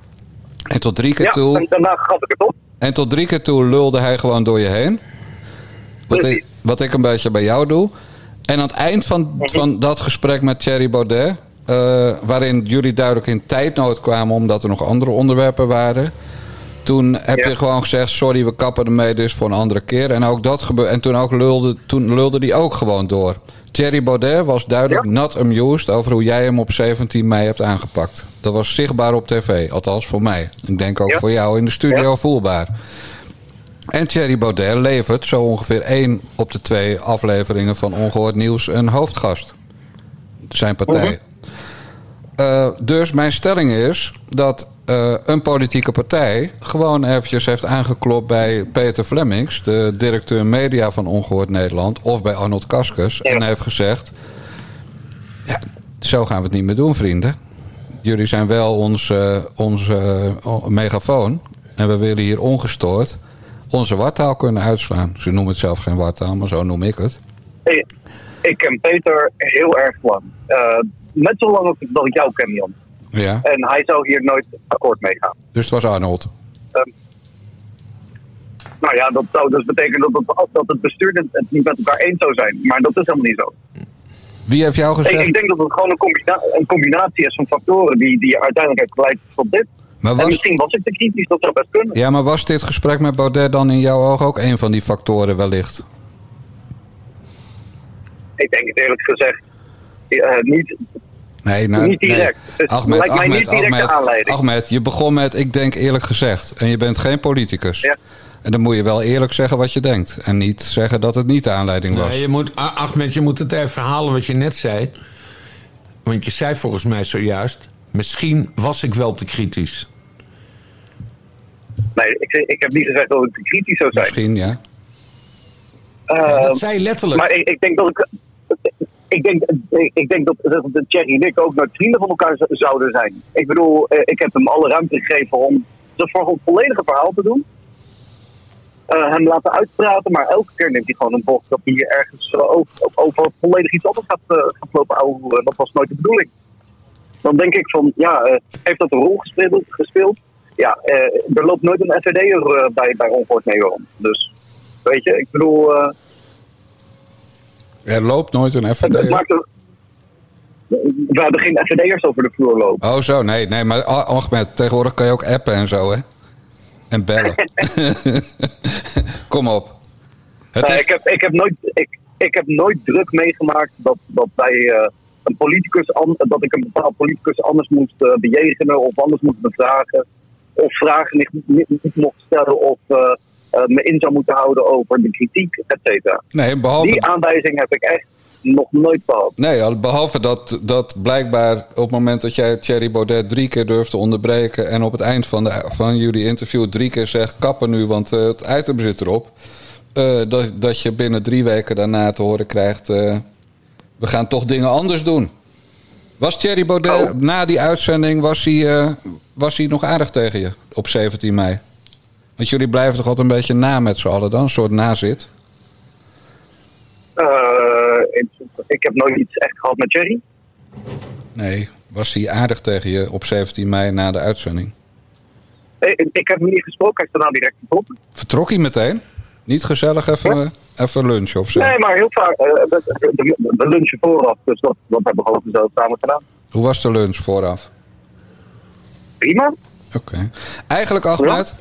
[SPEAKER 1] En tot drie keer
[SPEAKER 5] Ja,
[SPEAKER 1] toe
[SPEAKER 5] en daarna gaf ik het op.
[SPEAKER 1] En tot drie keer toe lulde hij gewoon door je heen. Wat ik, wat ik een beetje bij jou doe. En aan het eind van, van dat gesprek met Thierry Baudet... eh, waarin jullie duidelijk in tijdnood kwamen... omdat er nog andere onderwerpen waren... toen heb
[SPEAKER 5] Ja.
[SPEAKER 1] je gewoon gezegd... sorry, we kappen ermee dus voor een andere keer. En, ook dat gebe- en toen, ook lulde, toen lulde die ook gewoon door. Thierry Baudet was duidelijk
[SPEAKER 5] Ja.
[SPEAKER 1] not amused... over hoe jij hem op 17 mei hebt aangepakt. Dat was zichtbaar op tv, althans voor mij. Ik denk ook
[SPEAKER 5] Ja.
[SPEAKER 1] voor jou in de studio voelbaar. En Thierry Baudet levert zo ongeveer één op de twee afleveringen van Ongehoord Nieuws een hoofdgast. Zijn partij. Eh, dus mijn stelling is dat eh, een politieke partij gewoon eventjes heeft aangeklopt bij Peter Flemings, de directeur media van Ongehoord Nederland, of bij Arnold Kaskus,
[SPEAKER 5] Ja.
[SPEAKER 1] en heeft gezegd: ja, zo gaan we het niet meer doen, vrienden. Jullie zijn wel ons, eh, onze eh, megafoon. En we willen hier ongestoord onze wartaal kunnen uitslaan. Ze noemen het zelf geen wartaal, maar zo noem ik het.
[SPEAKER 5] Ik, ik ken Peter heel erg lang. Eh, net zo lang als ik- dat ik jou ken, Jan.
[SPEAKER 1] Ja.
[SPEAKER 5] En hij zou hier nooit akkoord mee gaan.
[SPEAKER 1] Dus het was Arnold.
[SPEAKER 5] Nou ja, dat zou dus betekenen dat het, dat het bestuur het niet met elkaar eens zou zijn. Maar dat is helemaal niet zo.
[SPEAKER 1] Wie heeft jou
[SPEAKER 5] Ik,
[SPEAKER 1] gezegd?
[SPEAKER 5] ik denk dat het gewoon een, combina- een combinatie is van factoren die, die uiteindelijk heeft geleid tot dit.
[SPEAKER 1] Maar
[SPEAKER 5] En misschien was ik te kritisch, dat zou best kunnen.
[SPEAKER 1] ja, maar was dit gesprek met Baudet dan in jouw ogen ook een van die factoren wellicht?
[SPEAKER 5] Ik denk het eerlijk gezegd eh, niet.
[SPEAKER 1] Nee, nou,
[SPEAKER 5] Niet direct.
[SPEAKER 1] Nee.
[SPEAKER 5] Het
[SPEAKER 1] Ahmed,
[SPEAKER 5] lijkt mij
[SPEAKER 1] Ahmed,
[SPEAKER 5] niet direct de
[SPEAKER 1] Ahmed,
[SPEAKER 5] aanleiding.
[SPEAKER 1] Ahmed, je begon met ik denk eerlijk gezegd. En je bent geen politicus.
[SPEAKER 5] Ja.
[SPEAKER 1] En dan moet je wel eerlijk zeggen wat je denkt. En niet zeggen dat het niet de aanleiding was.
[SPEAKER 2] Nee, je moet, Ah, Ahmed, je moet het even herhalen wat je net zei. Want je zei volgens mij zojuist... misschien was ik wel te kritisch.
[SPEAKER 5] Nee, ik, ik heb niet gezegd dat ik te kritisch zou zijn.
[SPEAKER 1] Misschien, ja.
[SPEAKER 5] Eh,
[SPEAKER 2] dat zei letterlijk.
[SPEAKER 5] Maar ik, ik denk dat ik. Ik denk, ik denk dat, dat de Thierry en ik ook nooit vrienden van elkaar zouden zijn. Ik bedoel, eh, ik heb hem alle ruimte gegeven om het vo- volledige verhaal te doen. Eh, hem laten uitpraten, maar elke keer neemt hij gewoon een bocht dat hij ergens eh, over, over volledig iets anders gaat, eh, gaat lopen. Dat was nooit de bedoeling. Dan denk ik van, ja, eh, heeft dat een rol gespeeld? gespeeld? Ja, eh, er loopt nooit een SVD'er eh, bij, bij Ongehoord mee rond. Dus, weet je, ik bedoel... eh,
[SPEAKER 1] Er loopt nooit een
[SPEAKER 5] het- we hebben geen FVD'ers over de vloer lopen.
[SPEAKER 1] Oh, zo, nee, nee, maar Ahmed, tegenwoordig kan je ook appen en zo, hè? En bellen. Kom op. Het
[SPEAKER 5] Nee,
[SPEAKER 1] is,
[SPEAKER 5] ik, heb, ik, heb nooit, ik, ik heb nooit druk meegemaakt dat, dat bij een politicus dat ik een bepaald politicus anders moest bejegenen of anders moest bevragen. Of vragen niet, niet, niet mocht stellen of eh, eh, me in zou moeten houden over de kritiek, et cetera.
[SPEAKER 1] nee, behalve,
[SPEAKER 5] Die aanwijzing heb ik echt nog nooit gehad.
[SPEAKER 1] nee, al- behalve dat, dat blijkbaar op het moment dat jij Thierry Baudet drie keer durft te onderbreken... en op het eind van, de, van jullie interview drie keer zegt... kappen nu, want eh, het item zit erop... dat, dat je binnen drie weken daarna te horen krijgt... we gaan toch dingen anders doen. Was Thierry Baudet
[SPEAKER 5] Oh.
[SPEAKER 1] na die uitzending was hij, eh, was hij nog aardig tegen je op 17 mei? Want jullie blijven toch altijd een beetje na met z'n allen dan? Een soort nazit?
[SPEAKER 5] Eh, ik, ik heb nooit iets echt gehad met Jerry.
[SPEAKER 1] Nee. Was hij aardig tegen je op 17 mei na de uitzending?
[SPEAKER 5] Ik, ik heb hem niet gesproken, hij is daarna direct vertrokken.
[SPEAKER 1] Vertrok hij meteen? Niet gezellig even, even lunchen of zo?
[SPEAKER 5] Nee, maar heel vaak. eh, we, lunchen vooraf, dus dat, dat hebben we gewoon zo samen gedaan.
[SPEAKER 1] Hoe was de lunch vooraf?
[SPEAKER 5] Prima.
[SPEAKER 1] Oké. Eigenlijk, Ahmed,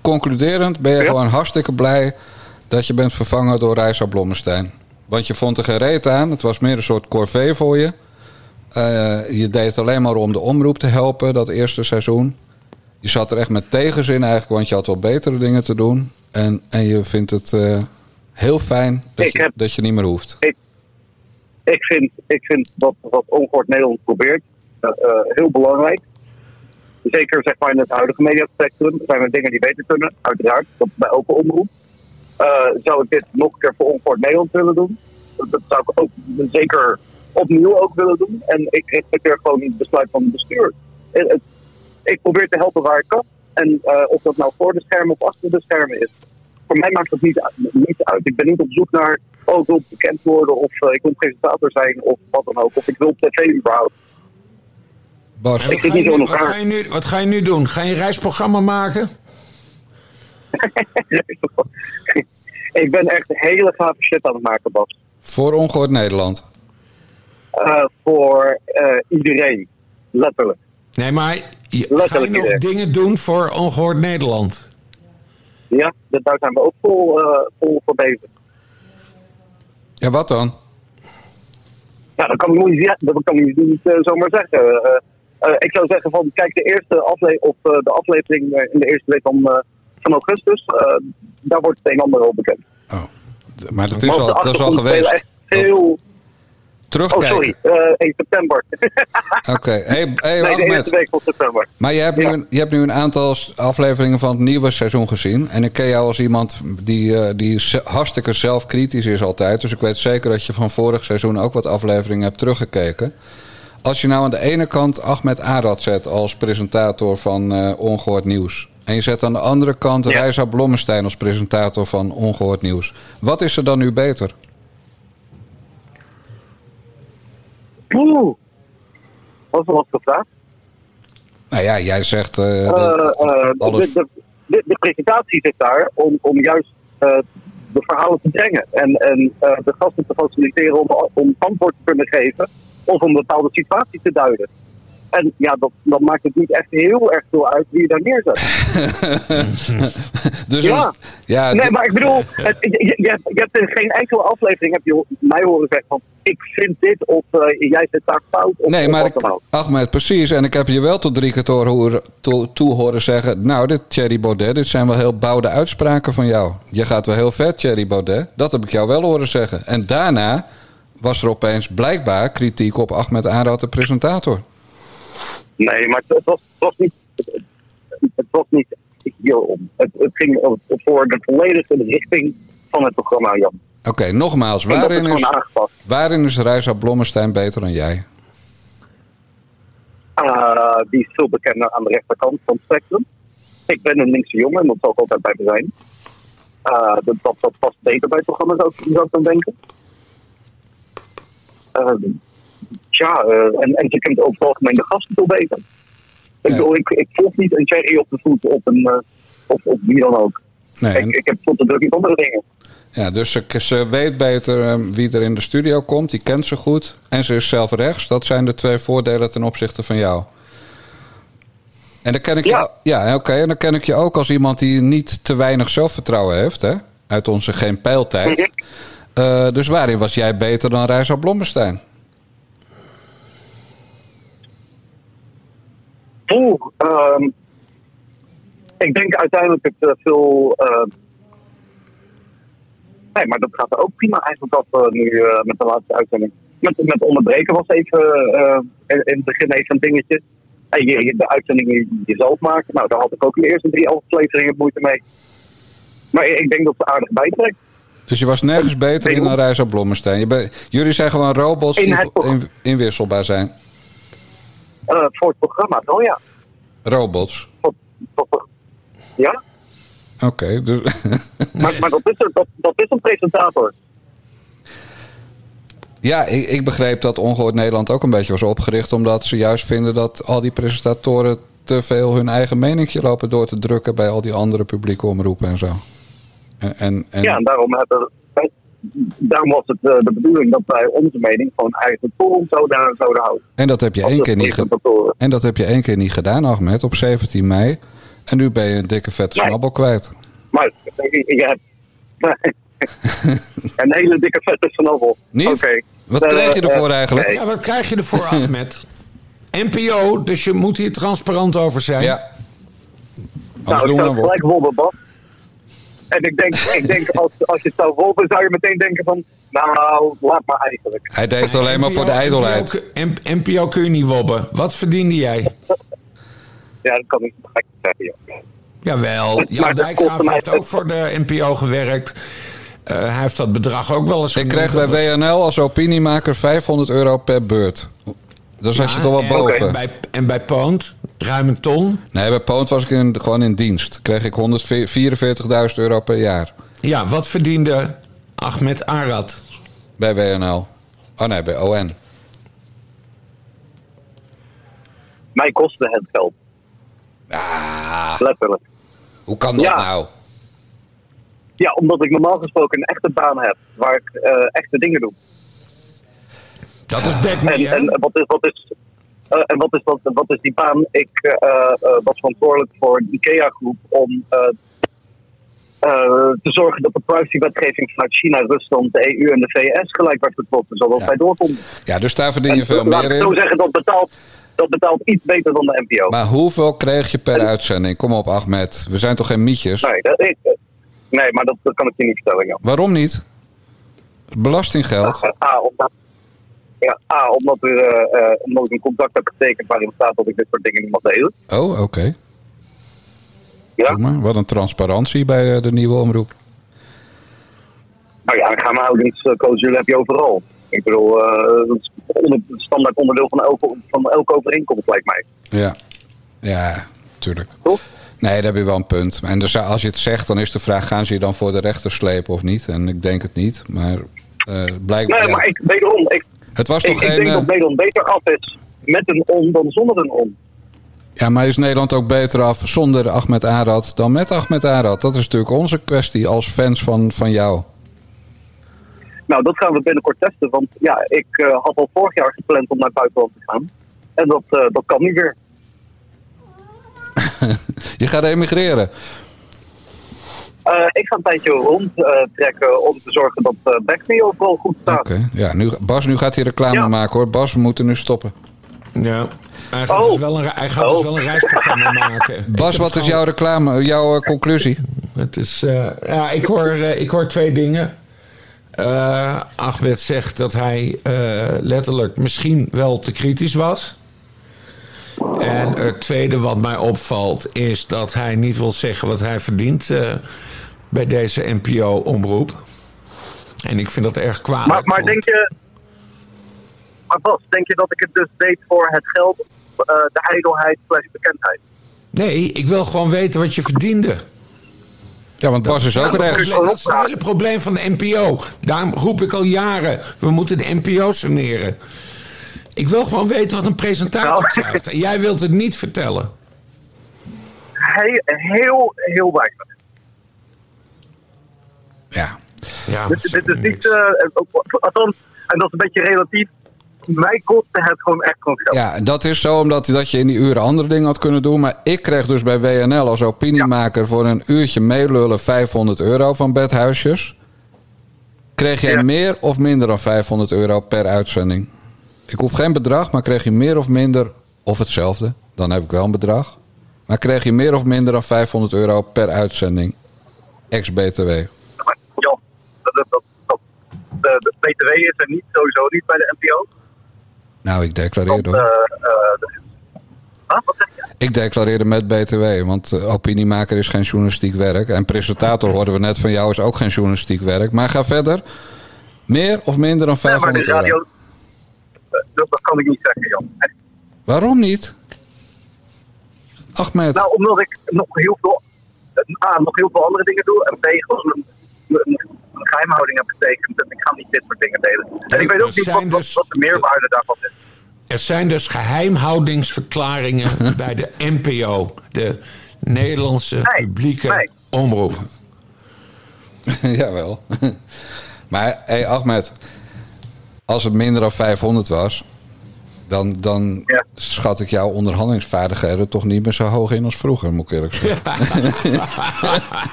[SPEAKER 1] concluderend ben je
[SPEAKER 5] Ja.
[SPEAKER 1] gewoon hartstikke blij dat je bent vervangen door Reisa Blommestein. Want je vond er geen reet aan. Het was meer een soort corvée voor je. Eh, je deed het alleen maar om de omroep te helpen, dat eerste seizoen. Je zat er echt met tegenzin eigenlijk, want je had wel betere dingen te doen. En, en je vindt het eh, heel fijn dat
[SPEAKER 5] Ik
[SPEAKER 1] je,
[SPEAKER 5] heb-
[SPEAKER 1] dat je niet meer hoeft.
[SPEAKER 5] Ik vind, ik vind wat, wat Ongehoord Nederland probeert eh, eh, heel belangrijk. Zeker zeg maar in het huidige mediaspectrum zijn er dingen die beter kunnen, uiteraard. Dat bij elke omroep. Eh, zou ik dit nog een keer voor Ongehoord Nederland willen doen? Dat, zou ik ook zeker opnieuw ook willen doen. En ik respecteer gewoon het besluit van het bestuur. Het- ik probeer te helpen waar ik kan. En of dat nou voor de schermen of achter de schermen is. Voor mij maakt dat niet, niet uit. Ik ben niet op zoek naar, oh ik wil bekend worden of eh, ik wil presentator zijn of wat dan ook. Of ik wil op tv überhaupt.
[SPEAKER 1] Bas,
[SPEAKER 5] Ik
[SPEAKER 2] Wat
[SPEAKER 5] zit
[SPEAKER 2] ga, je
[SPEAKER 5] niet
[SPEAKER 2] nu, wat, ga je nu, wat ga je nu doen? Ga je een reisprogramma maken?
[SPEAKER 5] ik ben echt hele gave shit aan het maken, Bas.
[SPEAKER 1] voor Ongehoord Nederland.
[SPEAKER 5] Eh, voor eh, iedereen. Letterlijk.
[SPEAKER 2] Nee, maar je, ga je nog
[SPEAKER 5] iedereen.
[SPEAKER 2] dingen doen voor Ongehoord Nederland?
[SPEAKER 5] Ja, daar zijn we ook vol, eh, vol voor bezig.
[SPEAKER 1] Ja, wat dan?
[SPEAKER 5] Ja, dat kan ik niet, dat kan ik niet eh, zomaar zeggen. Eh, ik zou zeggen van, kijk, de eerste afle of eh, de aflevering in de eerste week van, van augustus, daar wordt het een en ander al bekend.
[SPEAKER 1] Oh, maar dat is al, dat is al geweest.
[SPEAKER 5] Echt veel... Oh,
[SPEAKER 1] Terugkijken.
[SPEAKER 5] sorry, eh 1 september.
[SPEAKER 1] Oké, hey, hey,
[SPEAKER 5] nee, de eerste week van september.
[SPEAKER 1] Maar je hebt, nu
[SPEAKER 5] Ja.
[SPEAKER 1] je hebt nu een aantal afleveringen van het nieuwe seizoen gezien. En ik ken jou als iemand die, eh, die hartstikke zelfkritisch is altijd. Dus ik weet zeker dat je van vorig seizoen ook wat afleveringen hebt teruggekeken. Als je nou aan de ene kant Ahmed Arad zet als presentator van eh, Ongehoord Nieuws. En je zet aan de andere kant
[SPEAKER 5] Ja.
[SPEAKER 1] Reisa Blommestein als presentator van Ongehoord Nieuws. Wat is er dan nu beter?
[SPEAKER 5] Oeh. Dat is een lastige vraag.
[SPEAKER 1] Nou ja, jij zegt... eh,
[SPEAKER 5] Eh, eh,
[SPEAKER 1] alles...
[SPEAKER 5] de, de, presentatie zit daar om, om juist de verhalen te brengen. En, en de gasten te faciliteren om, om antwoord te kunnen geven. Of om een bepaalde situatie te duiden. En ja, dat, dan maakt het niet echt heel erg veel uit wie je daar neerzet.
[SPEAKER 1] dus
[SPEAKER 5] Ja.
[SPEAKER 1] ja,
[SPEAKER 5] Nee, maar ik bedoel, het, je, je, je hebt, in geen enkele aflevering heb je mij horen zeggen van ik vind dit of eh, jij zit daar fout of,
[SPEAKER 1] Nee, maar
[SPEAKER 5] wat
[SPEAKER 1] ik,
[SPEAKER 5] dan ook.
[SPEAKER 1] Ahmed, precies. En ik heb je wel tot drie keer toe, horen- toe, toe horen zeggen... nou, dit Thierry Baudet, dit zijn wel heel bouwde uitspraken van jou. Je gaat wel heel vet, Thierry Baudet. Dat heb ik jou wel horen zeggen. En daarna was er opeens blijkbaar kritiek op Ahmed Arad, de presentator.
[SPEAKER 5] Nee, maar het, het was, het was niet. Het, het was niet hierom. Het, het ging voor de volledige richting van het programma, Jan.
[SPEAKER 1] Oké, nogmaals, waarin is, waarin is Reisa Blommestein beter dan jij?
[SPEAKER 5] Ah, die is veel bekender aan de rechterkant van het spectrum. Ik ben een linkse jongen en dat zal ik altijd bij me zijn. Ah, dat, dat, dat past beter bij het programma, zou ik, zou ik dan denken. Eh, tja, eh, en, en ze kent over het algemeen de gasten veel beter. Ik,
[SPEAKER 1] Ja.
[SPEAKER 5] bedoel, ik, ik volg niet een Cherry op de voet of, een, eh, of, of wie dan ook.
[SPEAKER 1] Nee,
[SPEAKER 5] Ik,
[SPEAKER 1] en-
[SPEAKER 5] ik heb tot de druk in andere dingen.
[SPEAKER 1] Ja, dus ze, ze weet beter eh, wie er in de studio komt. Die kent ze goed. En ze is zelf rechts. Dat zijn de twee voordelen ten opzichte van jou. En dan ken ik
[SPEAKER 5] Ja.
[SPEAKER 1] je, ja, oké. En dan ken ik je ook als iemand die niet te weinig zelfvertrouwen heeft. Hè? Uit onze geen pijltijd.
[SPEAKER 5] Mhm.
[SPEAKER 1] Eh, dus waarin was jij beter dan Reisa Blommestein?
[SPEAKER 5] Oeh, ehm, ik denk uiteindelijk het eh, veel. eh, nee, maar dat gaat er ook prima eigenlijk af eh, nu eh, met de laatste uitzending. Met, met onderbreken was even eh, in, in het begin even een dingetje. En je, de uitzending jezelf maken. Nou, daar had ik ook in de eerste drie afleveringen moeite mee. Maar ik, ik denk dat ze aardig bijtrekt.
[SPEAKER 1] Dus je was nergens beter in dan Reisa Blommestein. Je bent- jullie zijn gewoon robots die
[SPEAKER 5] het
[SPEAKER 1] inwisselbaar zijn.
[SPEAKER 5] Eh, voor het programma, wel ja.
[SPEAKER 1] Robots.
[SPEAKER 5] Voor- voor- ja,
[SPEAKER 1] Oké, dus...
[SPEAKER 5] maar, maar dat, is, dat, dat is een presentator.
[SPEAKER 1] Ja, ik, ik begreep dat Ongehoord Nederland ook een beetje was opgericht... omdat ze juist vinden dat al die presentatoren... te veel hun eigen meningje lopen door te drukken... bij al die andere publieke omroepen en zo. En, en, en-
[SPEAKER 5] Ja, en daarom, hebben, daarom was het eh, de bedoeling dat wij onze mening gewoon eigenlijk voor ons zouden, zouden houden.
[SPEAKER 1] en dat heb je één keer niet. En dat heb je één keer niet gedaan, Ahmed, op 17 mei. En nu ben je een dikke vette
[SPEAKER 5] Nee.
[SPEAKER 1] snabbel kwijt.
[SPEAKER 5] Maar je, je hebt een hele dikke vette snabbel.
[SPEAKER 1] Niet?
[SPEAKER 5] Oké.
[SPEAKER 1] Wat
[SPEAKER 5] Eh,
[SPEAKER 1] krijg je ervoor
[SPEAKER 5] eh,
[SPEAKER 1] eigenlijk?
[SPEAKER 5] nee.
[SPEAKER 2] Ja, wat krijg je ervoor, Ahmed? NPO, dus je moet hier transparant over zijn.
[SPEAKER 1] Ja. Anders
[SPEAKER 5] Nou, ik
[SPEAKER 1] doen we
[SPEAKER 5] gelijk
[SPEAKER 1] op.
[SPEAKER 5] En ik denk, ik denk als, als je het zou wolven, zou je meteen denken van... Nou, laat maar eigenlijk.
[SPEAKER 1] Hij deed het alleen maar voor de ijdelheid.
[SPEAKER 2] NPO kun je niet wobben. Wat verdiende jij?
[SPEAKER 5] Ja, dat kan ik niet zeggen, joh.
[SPEAKER 2] Jawel, Jan Dijkgraaf heeft ook voor de NPO gewerkt. Eh, hij heeft dat bedrag ook wel eens
[SPEAKER 1] Ik kreeg bij WNL als opiniemaker 500 euro per beurt. Dan zat je toch wel
[SPEAKER 2] en-
[SPEAKER 1] boven.
[SPEAKER 2] En bij, en bij Poont, ruim een ton.
[SPEAKER 1] Nee, bij Poont was ik in, gewoon in dienst. Kreeg ik 144.000 euro per jaar
[SPEAKER 2] Ja, wat verdiende Ahmed Arad?
[SPEAKER 1] bij WNL. Oh nee, bij ON.
[SPEAKER 5] Mij kostte het geld,
[SPEAKER 1] Ah,
[SPEAKER 5] letterlijk.
[SPEAKER 1] hoe kan dat
[SPEAKER 5] Ja.
[SPEAKER 1] nou?
[SPEAKER 5] Ja, omdat ik normaal gesproken een echte baan heb, waar ik eh, echte dingen doe.
[SPEAKER 2] Dat is Back Me, hè?
[SPEAKER 5] en wat is, wat is, eh, en wat is, dat, wat is die baan? Ik eh, eh, was verantwoordelijk voor de IKEA-groep om te zorgen dat de privacywetgeving vanuit China, Rusland, de EU en de VS gelijk werd getroffen, zodat
[SPEAKER 1] Ja.
[SPEAKER 5] wij doorkonden.
[SPEAKER 1] Ja, dus daar verdien je
[SPEAKER 5] En
[SPEAKER 1] veel meer
[SPEAKER 5] ik zo
[SPEAKER 1] in.
[SPEAKER 5] zeggen, dat betaalt, dat betaalt iets beter dan de NPO.
[SPEAKER 1] Maar hoeveel kreeg je per uitzending? Kom op, Ahmed. We zijn toch geen mietjes?
[SPEAKER 5] Nee, dat, ik, nee maar dat, dat kan ik je niet vertellen.
[SPEAKER 1] Waarom niet? Belastinggeld.
[SPEAKER 5] A, omdat, A, omdat, er, eh, eh, omdat ik een contract heb getekend waarin staat dat ik dit soort dingen niet mag delen.
[SPEAKER 1] Oh, oké.
[SPEAKER 5] Ja?
[SPEAKER 1] Maar. Wat een transparantie bij eh, de nieuwe omroep.
[SPEAKER 5] Nou ja, geheimhoudingsclausule heb je overal. Ik bedoel, eh, dat is onder, standaard onderdeel van elke, van elke overeenkomst, lijkt mij.
[SPEAKER 1] Ja, ja, tuurlijk.
[SPEAKER 5] Toch?
[SPEAKER 1] Nee, daar heb je wel een punt. En dus als je het zegt, dan is de vraag: gaan ze je dan voor de rechter slepen of niet? En ik denk het niet. Maar eh blijkbaar.
[SPEAKER 5] Nee, maar ik, wederom, ik,
[SPEAKER 1] Het was
[SPEAKER 5] ik,
[SPEAKER 1] toch
[SPEAKER 5] ik
[SPEAKER 1] geen.
[SPEAKER 5] denk
[SPEAKER 1] eh,
[SPEAKER 5] dat Nederland beter af is met een on dan zonder een on.
[SPEAKER 1] ja, maar is Nederland ook beter af zonder Ahmed Arad dan met Ahmed Arad? Dat is natuurlijk onze kwestie als fans van, van jou.
[SPEAKER 5] Nou, dat gaan we binnenkort testen. Want ja, ik eh, had al vorig jaar gepland om naar het buitenland te gaan. En dat, eh, dat kan niet weer.
[SPEAKER 1] Je gaat emigreren.
[SPEAKER 5] Eh, ik ga een tijdje rondtrekken trekken om te zorgen dat uh, Backme overal goed staat.
[SPEAKER 1] Oké. Ja, nu, Bas, nu gaat hij reclame
[SPEAKER 5] Ja.
[SPEAKER 1] maken hoor. Bas, we moeten nu stoppen.
[SPEAKER 2] Ja. Hij gaat,
[SPEAKER 5] Oh.
[SPEAKER 2] dus wel een, hij gaat dus
[SPEAKER 5] Oh.
[SPEAKER 2] wel een reisprogramma maken.
[SPEAKER 1] Bas, wat is jouw reclame, jouw eh, conclusie?
[SPEAKER 2] Het is, eh, ja, ik hoor, ik hoor twee dingen. Eh Ahmed zegt dat hij eh, letterlijk misschien wel te kritisch was. En het tweede wat mij opvalt is dat hij niet wil zeggen wat hij verdient eh, bij deze NPO-omroep. En ik vind dat erg kwalijk.
[SPEAKER 5] Maar, maar denk je. Maar Bas, denk je dat ik het dus deed voor het geld, eh, de ijdelheid, slash bekendheid?
[SPEAKER 2] Nee, ik wil gewoon weten wat je verdiende.
[SPEAKER 1] Ja, want Bas is ook rechts.
[SPEAKER 5] is-
[SPEAKER 2] Dat is het hele probleem van de NPO. Daarom roep ik al jaren, we moeten de NPO saneren. Ik wil gewoon weten wat een presentator
[SPEAKER 5] Nou.
[SPEAKER 2] krijgt. En jij wilt het niet vertellen.
[SPEAKER 5] Heel, heel, heel weinig.
[SPEAKER 1] Ja.
[SPEAKER 2] Ja,
[SPEAKER 5] dit, dit is niet, eh, althans, en dat is een beetje relatief. Mij kostte het gewoon echt gewoon geld.
[SPEAKER 1] Ja, dat is zo omdat dat je in die uren andere dingen had kunnen doen. Maar ik kreeg dus bij WNL als opiniemaker voor een uurtje meelullen 500 euro van bedhuisjes. Kreeg jij
[SPEAKER 5] Ja.
[SPEAKER 1] meer of minder dan 500 euro per uitzending? Ik hoef geen bedrag, maar kreeg je meer of minder of hetzelfde? Dan heb ik wel een bedrag. Maar kreeg je meer of minder dan 500 euro per uitzending? Ex-BTW.
[SPEAKER 5] Maar Jan, dat, dat, dat, dat- de, de BTW is er niet, sowieso niet bij de NPO.
[SPEAKER 1] Nou, ik declareerde
[SPEAKER 5] Want,
[SPEAKER 1] hoor.
[SPEAKER 5] eh, eh, de- Huh? Wat zeg je?
[SPEAKER 1] Ik declareerde met BTW, want eh, opiniemaker is geen journalistiek werk. En presentator hoorden we net van jou is ook geen journalistiek werk. Maar ga verder. Meer of minder dan
[SPEAKER 5] Nee, maar de
[SPEAKER 1] 500 euro?
[SPEAKER 5] dat, kan ik niet zeggen, Jan. Echt.
[SPEAKER 1] Waarom niet? Ahmed.
[SPEAKER 5] Nou, omdat ik nog heel veel, A, nog heel veel andere dingen doe. En B, gewoon geheimhouding heb getekend. En ik ga niet dit soort dingen delen. En ik weet ook niet wat,
[SPEAKER 2] zijn
[SPEAKER 5] wat,
[SPEAKER 2] dus-
[SPEAKER 5] wat de meerwaarde daarvan is.
[SPEAKER 2] Er zijn dus geheimhoudingsverklaringen bij de NPO, de Nederlandse
[SPEAKER 5] Nee,
[SPEAKER 2] publieke
[SPEAKER 5] nee.
[SPEAKER 2] omroep.
[SPEAKER 1] Jawel. maar hé Ahmed. Als het minder dan 500 was... Dan, dan
[SPEAKER 5] Ja.
[SPEAKER 1] schat ik jouw onderhandelingsvaardigheden toch niet meer zo hoog in als vroeger, moet ik eerlijk zeggen.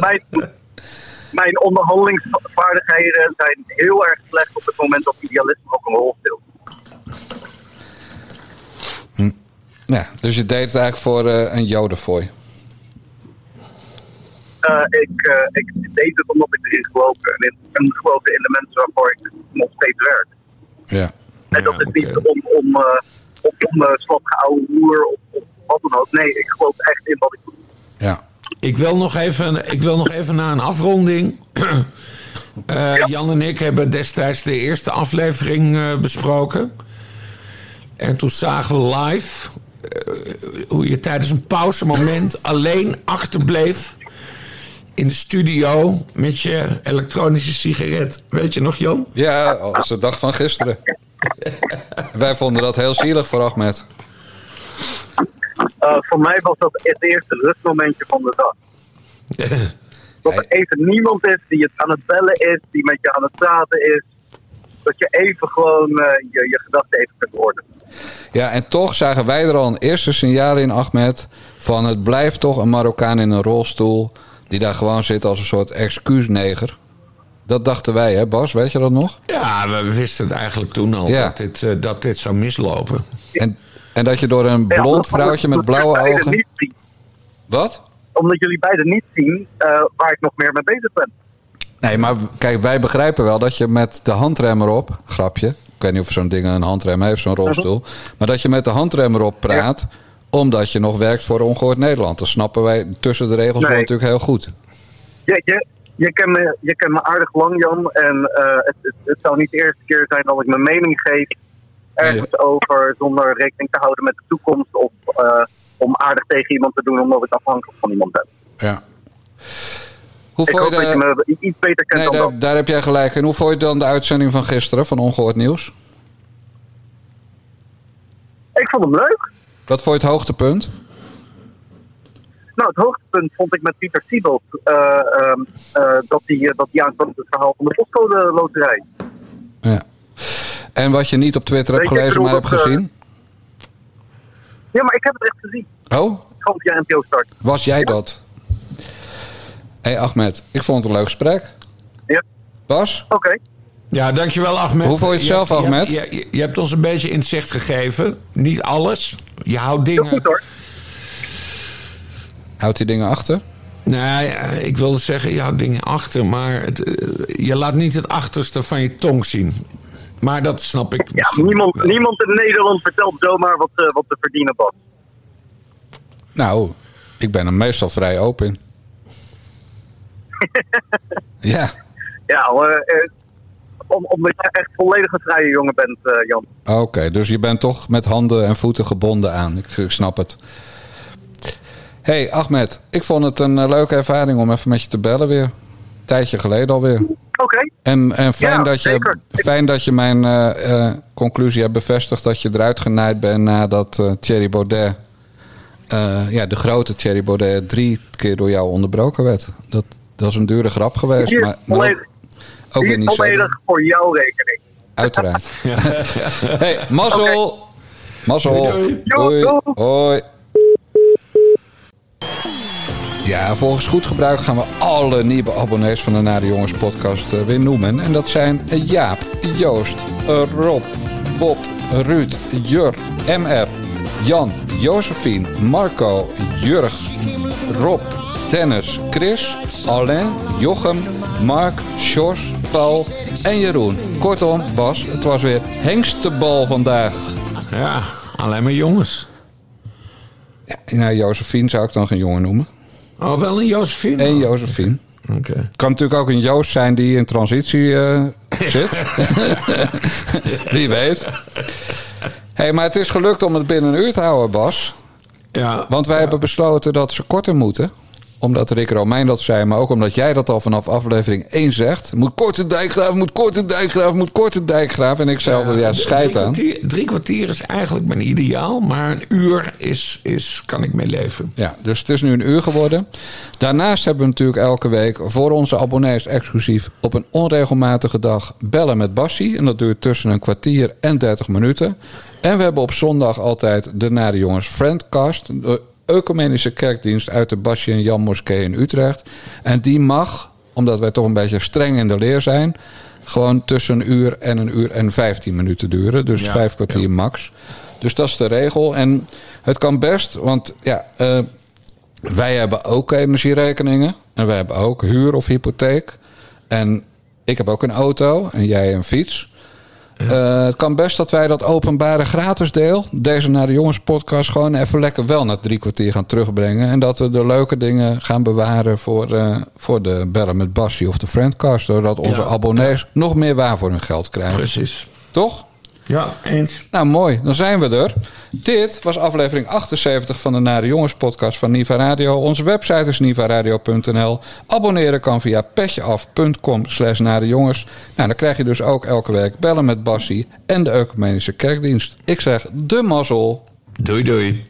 [SPEAKER 5] Mijn, mijn onderhandelingsvaardigheden zijn heel erg slecht op het moment dat idealisme ook een rol speelt.
[SPEAKER 1] Ja, dus je deed het eigenlijk voor eh, een jodenfooi.
[SPEAKER 5] Eh, ik, eh, ik deed het omdat ik erin geloofde. En, in, en geloofde in de mensen waarvoor ik nog steeds werk.
[SPEAKER 1] Ja.
[SPEAKER 5] En dat
[SPEAKER 2] Ja,
[SPEAKER 5] is niet om, om, eh om, om uh, hoer of, of wat dan ook. Nee, ik geloof echt in wat ik doe.
[SPEAKER 1] Ja.
[SPEAKER 2] Ik wil nog even, ik wil nog even naar een afronding. Eh, Jan en ik hebben destijds de eerste aflevering eh, besproken. En toen zagen we live eh, hoe je tijdens een pauzemoment alleen achterbleef in de studio met je elektronische sigaret. Weet je nog, Jan?
[SPEAKER 1] Ja, als de dag van gisteren. Wij vonden dat heel zielig voor Ahmed.
[SPEAKER 5] Uh, voor mij was dat het eerste rustmomentje van de dag. Dat er even niemand is die het aan het bellen is, die met je aan het praten is. Dat je even gewoon uh, je, je gedachten even kunt worden.
[SPEAKER 1] Ja, en toch zagen wij er al een eerste signaal in, Ahmed. Van het blijft toch een Marokkaan in een rolstoel. Die daar gewoon zit als een soort excuusneger. Dat dachten wij, hè Bas? Weet je dat nog?
[SPEAKER 2] Ja, we wisten het eigenlijk toen al
[SPEAKER 1] Ja.
[SPEAKER 2] dat, dit, uh, dat dit zou mislopen.
[SPEAKER 1] En, en dat je door een
[SPEAKER 5] Ja,
[SPEAKER 1] blond vrouwtje met blauwe ogen... Wat?
[SPEAKER 5] omdat jullie beiden niet zien uh, waar ik nog meer mee bezig ben.
[SPEAKER 1] Nee, maar kijk, wij begrijpen wel dat je met de handrem erop... Grapje, ik weet niet of zo'n ding een handrem heeft, zo'n rolstoel. Maar dat je met de handrem erop praat... omdat je nog werkt voor Ongehoord Nederland. Dat snappen wij tussen de regels wel natuurlijk heel goed.
[SPEAKER 5] Je, je, je, kent me, je kent me aardig lang, Jan. En uh, het, het, het, zou niet de eerste keer zijn dat ik mijn mening geef ergens over zonder rekening te houden met de toekomst. Of uh, om aardig tegen iemand te doen omdat ik afhankelijk van iemand ben.
[SPEAKER 1] Ja. Hoe
[SPEAKER 5] Ik hoop
[SPEAKER 1] je
[SPEAKER 5] dat je me iets beter kent
[SPEAKER 1] Nee,
[SPEAKER 5] dan
[SPEAKER 1] daar,
[SPEAKER 5] dat.
[SPEAKER 1] daar heb jij gelijk. En hoe vond je dan de uitzending van gisteren van Ongehoord Nieuws?
[SPEAKER 5] Ik vond hem leuk.
[SPEAKER 1] Wat vond je het hoogtepunt?
[SPEAKER 5] Nou, het hoogtepunt vond ik met Pieter Siebold uh, uh, uh, dat hij dat die aankwam op het verhaal van de postcode loterij.
[SPEAKER 1] Ja. En wat je niet op Twitter hebt
[SPEAKER 5] je,
[SPEAKER 1] gelezen, maar hebt gezien?
[SPEAKER 5] Ja, maar ik heb het echt gezien.
[SPEAKER 1] Oh,
[SPEAKER 5] Gewoon via NPO Start.
[SPEAKER 1] was jij dat? Hé hey Ahmed, ik vond het een leuk gesprek.
[SPEAKER 5] Ja,
[SPEAKER 1] Bas?
[SPEAKER 5] oké.
[SPEAKER 2] Ja, dankjewel Ahmed.
[SPEAKER 1] Hoe vond je het zelf,
[SPEAKER 2] hebt-
[SPEAKER 1] Ahmed?
[SPEAKER 2] Je, je, je hebt ons een beetje inzicht gegeven. Niet alles. Je houdt
[SPEAKER 5] Heel
[SPEAKER 2] dingen...
[SPEAKER 5] goed hoor.
[SPEAKER 1] Houdt die dingen achter?
[SPEAKER 2] Nee, eh, ik wilde zeggen, je houdt dingen achter. Maar het, eh, je laat niet het achterste van je tong zien. Maar dat snap ik
[SPEAKER 5] Ja, niemand,
[SPEAKER 2] wel.
[SPEAKER 5] niemand in Nederland vertelt zomaar wat, uh, wat te verdienen was.
[SPEAKER 1] Nou, ik ben er meestal vrij open in. ja,
[SPEAKER 5] Ja, uh, om, omdat je echt volledig een vrije jongen bent, uh, Jan.
[SPEAKER 1] oké. dus je bent toch met handen en voeten gebonden aan. Ik, ik snap het. hey, Ahmed, ik vond het een uh, leuke ervaring om even met je te bellen weer. Tijdje geleden alweer.
[SPEAKER 5] Oké. Okay.
[SPEAKER 1] En, en fijn,
[SPEAKER 5] Ja,
[SPEAKER 1] dat je,
[SPEAKER 5] zeker.
[SPEAKER 1] fijn dat je mijn uh, conclusie hebt bevestigd dat je eruit genaaid bent nadat uh, Thierry Baudet, ja, de grote Thierry Baudet, drie keer door jou onderbroken werd. Dat, dat is een dure grap geweest.
[SPEAKER 5] Hier,
[SPEAKER 1] maar, maar ook, Ook weer niet zo.
[SPEAKER 5] volledig voor jouw rekening.
[SPEAKER 1] Uiteraard. hey, mazzel. Mazzel.
[SPEAKER 2] Doei,
[SPEAKER 5] doei.
[SPEAKER 1] Doei.
[SPEAKER 5] Doei.
[SPEAKER 1] Hoi. Ja, volgens goed gebruik gaan we alle nieuwe abonnees van de Nare Jongens podcast eh, weer noemen. En dat zijn eh, Jaap, Joost, eh, Rob, Bob, Ruud, Jur, MR, Jan, Josephine, Marco, Jurg, Rob, Dennis, Chris, Alain, Jochem, Mark, Sjors, Paul en Jeroen. Kortom, Bas, het was weer hengstebal vandaag.
[SPEAKER 2] Ja, alleen maar jongens.
[SPEAKER 1] Nou, Josephine zou ik dan geen jongen noemen.
[SPEAKER 2] Oh, wel een Josephine?
[SPEAKER 1] En Josephine.
[SPEAKER 2] Oké.
[SPEAKER 1] Kan natuurlijk ook een Joost zijn die in transitie eh, zit. Wie weet. hey, maar het is gelukt om het binnen een uur te houden, Bas.
[SPEAKER 2] Ja,
[SPEAKER 1] Want wij hebben besloten dat ze korter moeten. Omdat Rick Romein dat zei, maar ook omdat jij dat al vanaf aflevering 1 zegt. Moet korte dijkgraaf, moet korte dijkgraaf, moet korte dijkgraaf. En ik zei altijd, ja, scheid
[SPEAKER 2] drie
[SPEAKER 1] aan.
[SPEAKER 2] kwartier, drie kwartier is eigenlijk mijn ideaal, maar een uur is, is, kan ik mee leven.
[SPEAKER 1] Ja, dus het is nu een uur geworden. Daarnaast hebben we natuurlijk elke week voor onze abonnees exclusief op een onregelmatige dag bellen met Bassie. En dat duurt tussen een kwartier en 30 minuten. En we hebben op zondag altijd de Nare Jongens Friendcast. Ecumenische kerkdienst uit de Bassie en Jan Moskee in Utrecht. En die mag, omdat wij toch een beetje streng in de leer zijn... gewoon tussen een uur en een uur en 15 minuten duren. Dus
[SPEAKER 2] Ja,
[SPEAKER 1] vijf kwartier max. Dus dat is de regel. En het kan best, want ja... eh, wij hebben ook energierekeningen. En wij hebben ook huur of hypotheek. En ik heb ook een auto en jij een fiets. Eh, het kan best dat wij dat openbare gratis deel, deze naar de jongens podcast, gewoon even lekker wel naar drie kwartier gaan terugbrengen. En dat we de leuke dingen gaan bewaren voor, eh, voor de bellen met Bassie of de Friendcast. Zodat onze
[SPEAKER 2] Ja.
[SPEAKER 1] abonnees nog meer waar voor hun geld krijgen.
[SPEAKER 2] Precies.
[SPEAKER 1] Toch?
[SPEAKER 2] Ja, eens.
[SPEAKER 1] Nou, mooi. Dan zijn we er. Dit was aflevering 78 van de Nare Jongens podcast van Niva Radio. Onze website is nivaradio.nl. Abonneren kan via petjeaf.com slash Nare Jongens. Nou, dan krijg je dus ook elke week bellen met Bassie en de Ecumenische Kerkdienst. Ik zeg de mazzel.
[SPEAKER 2] Doei doei.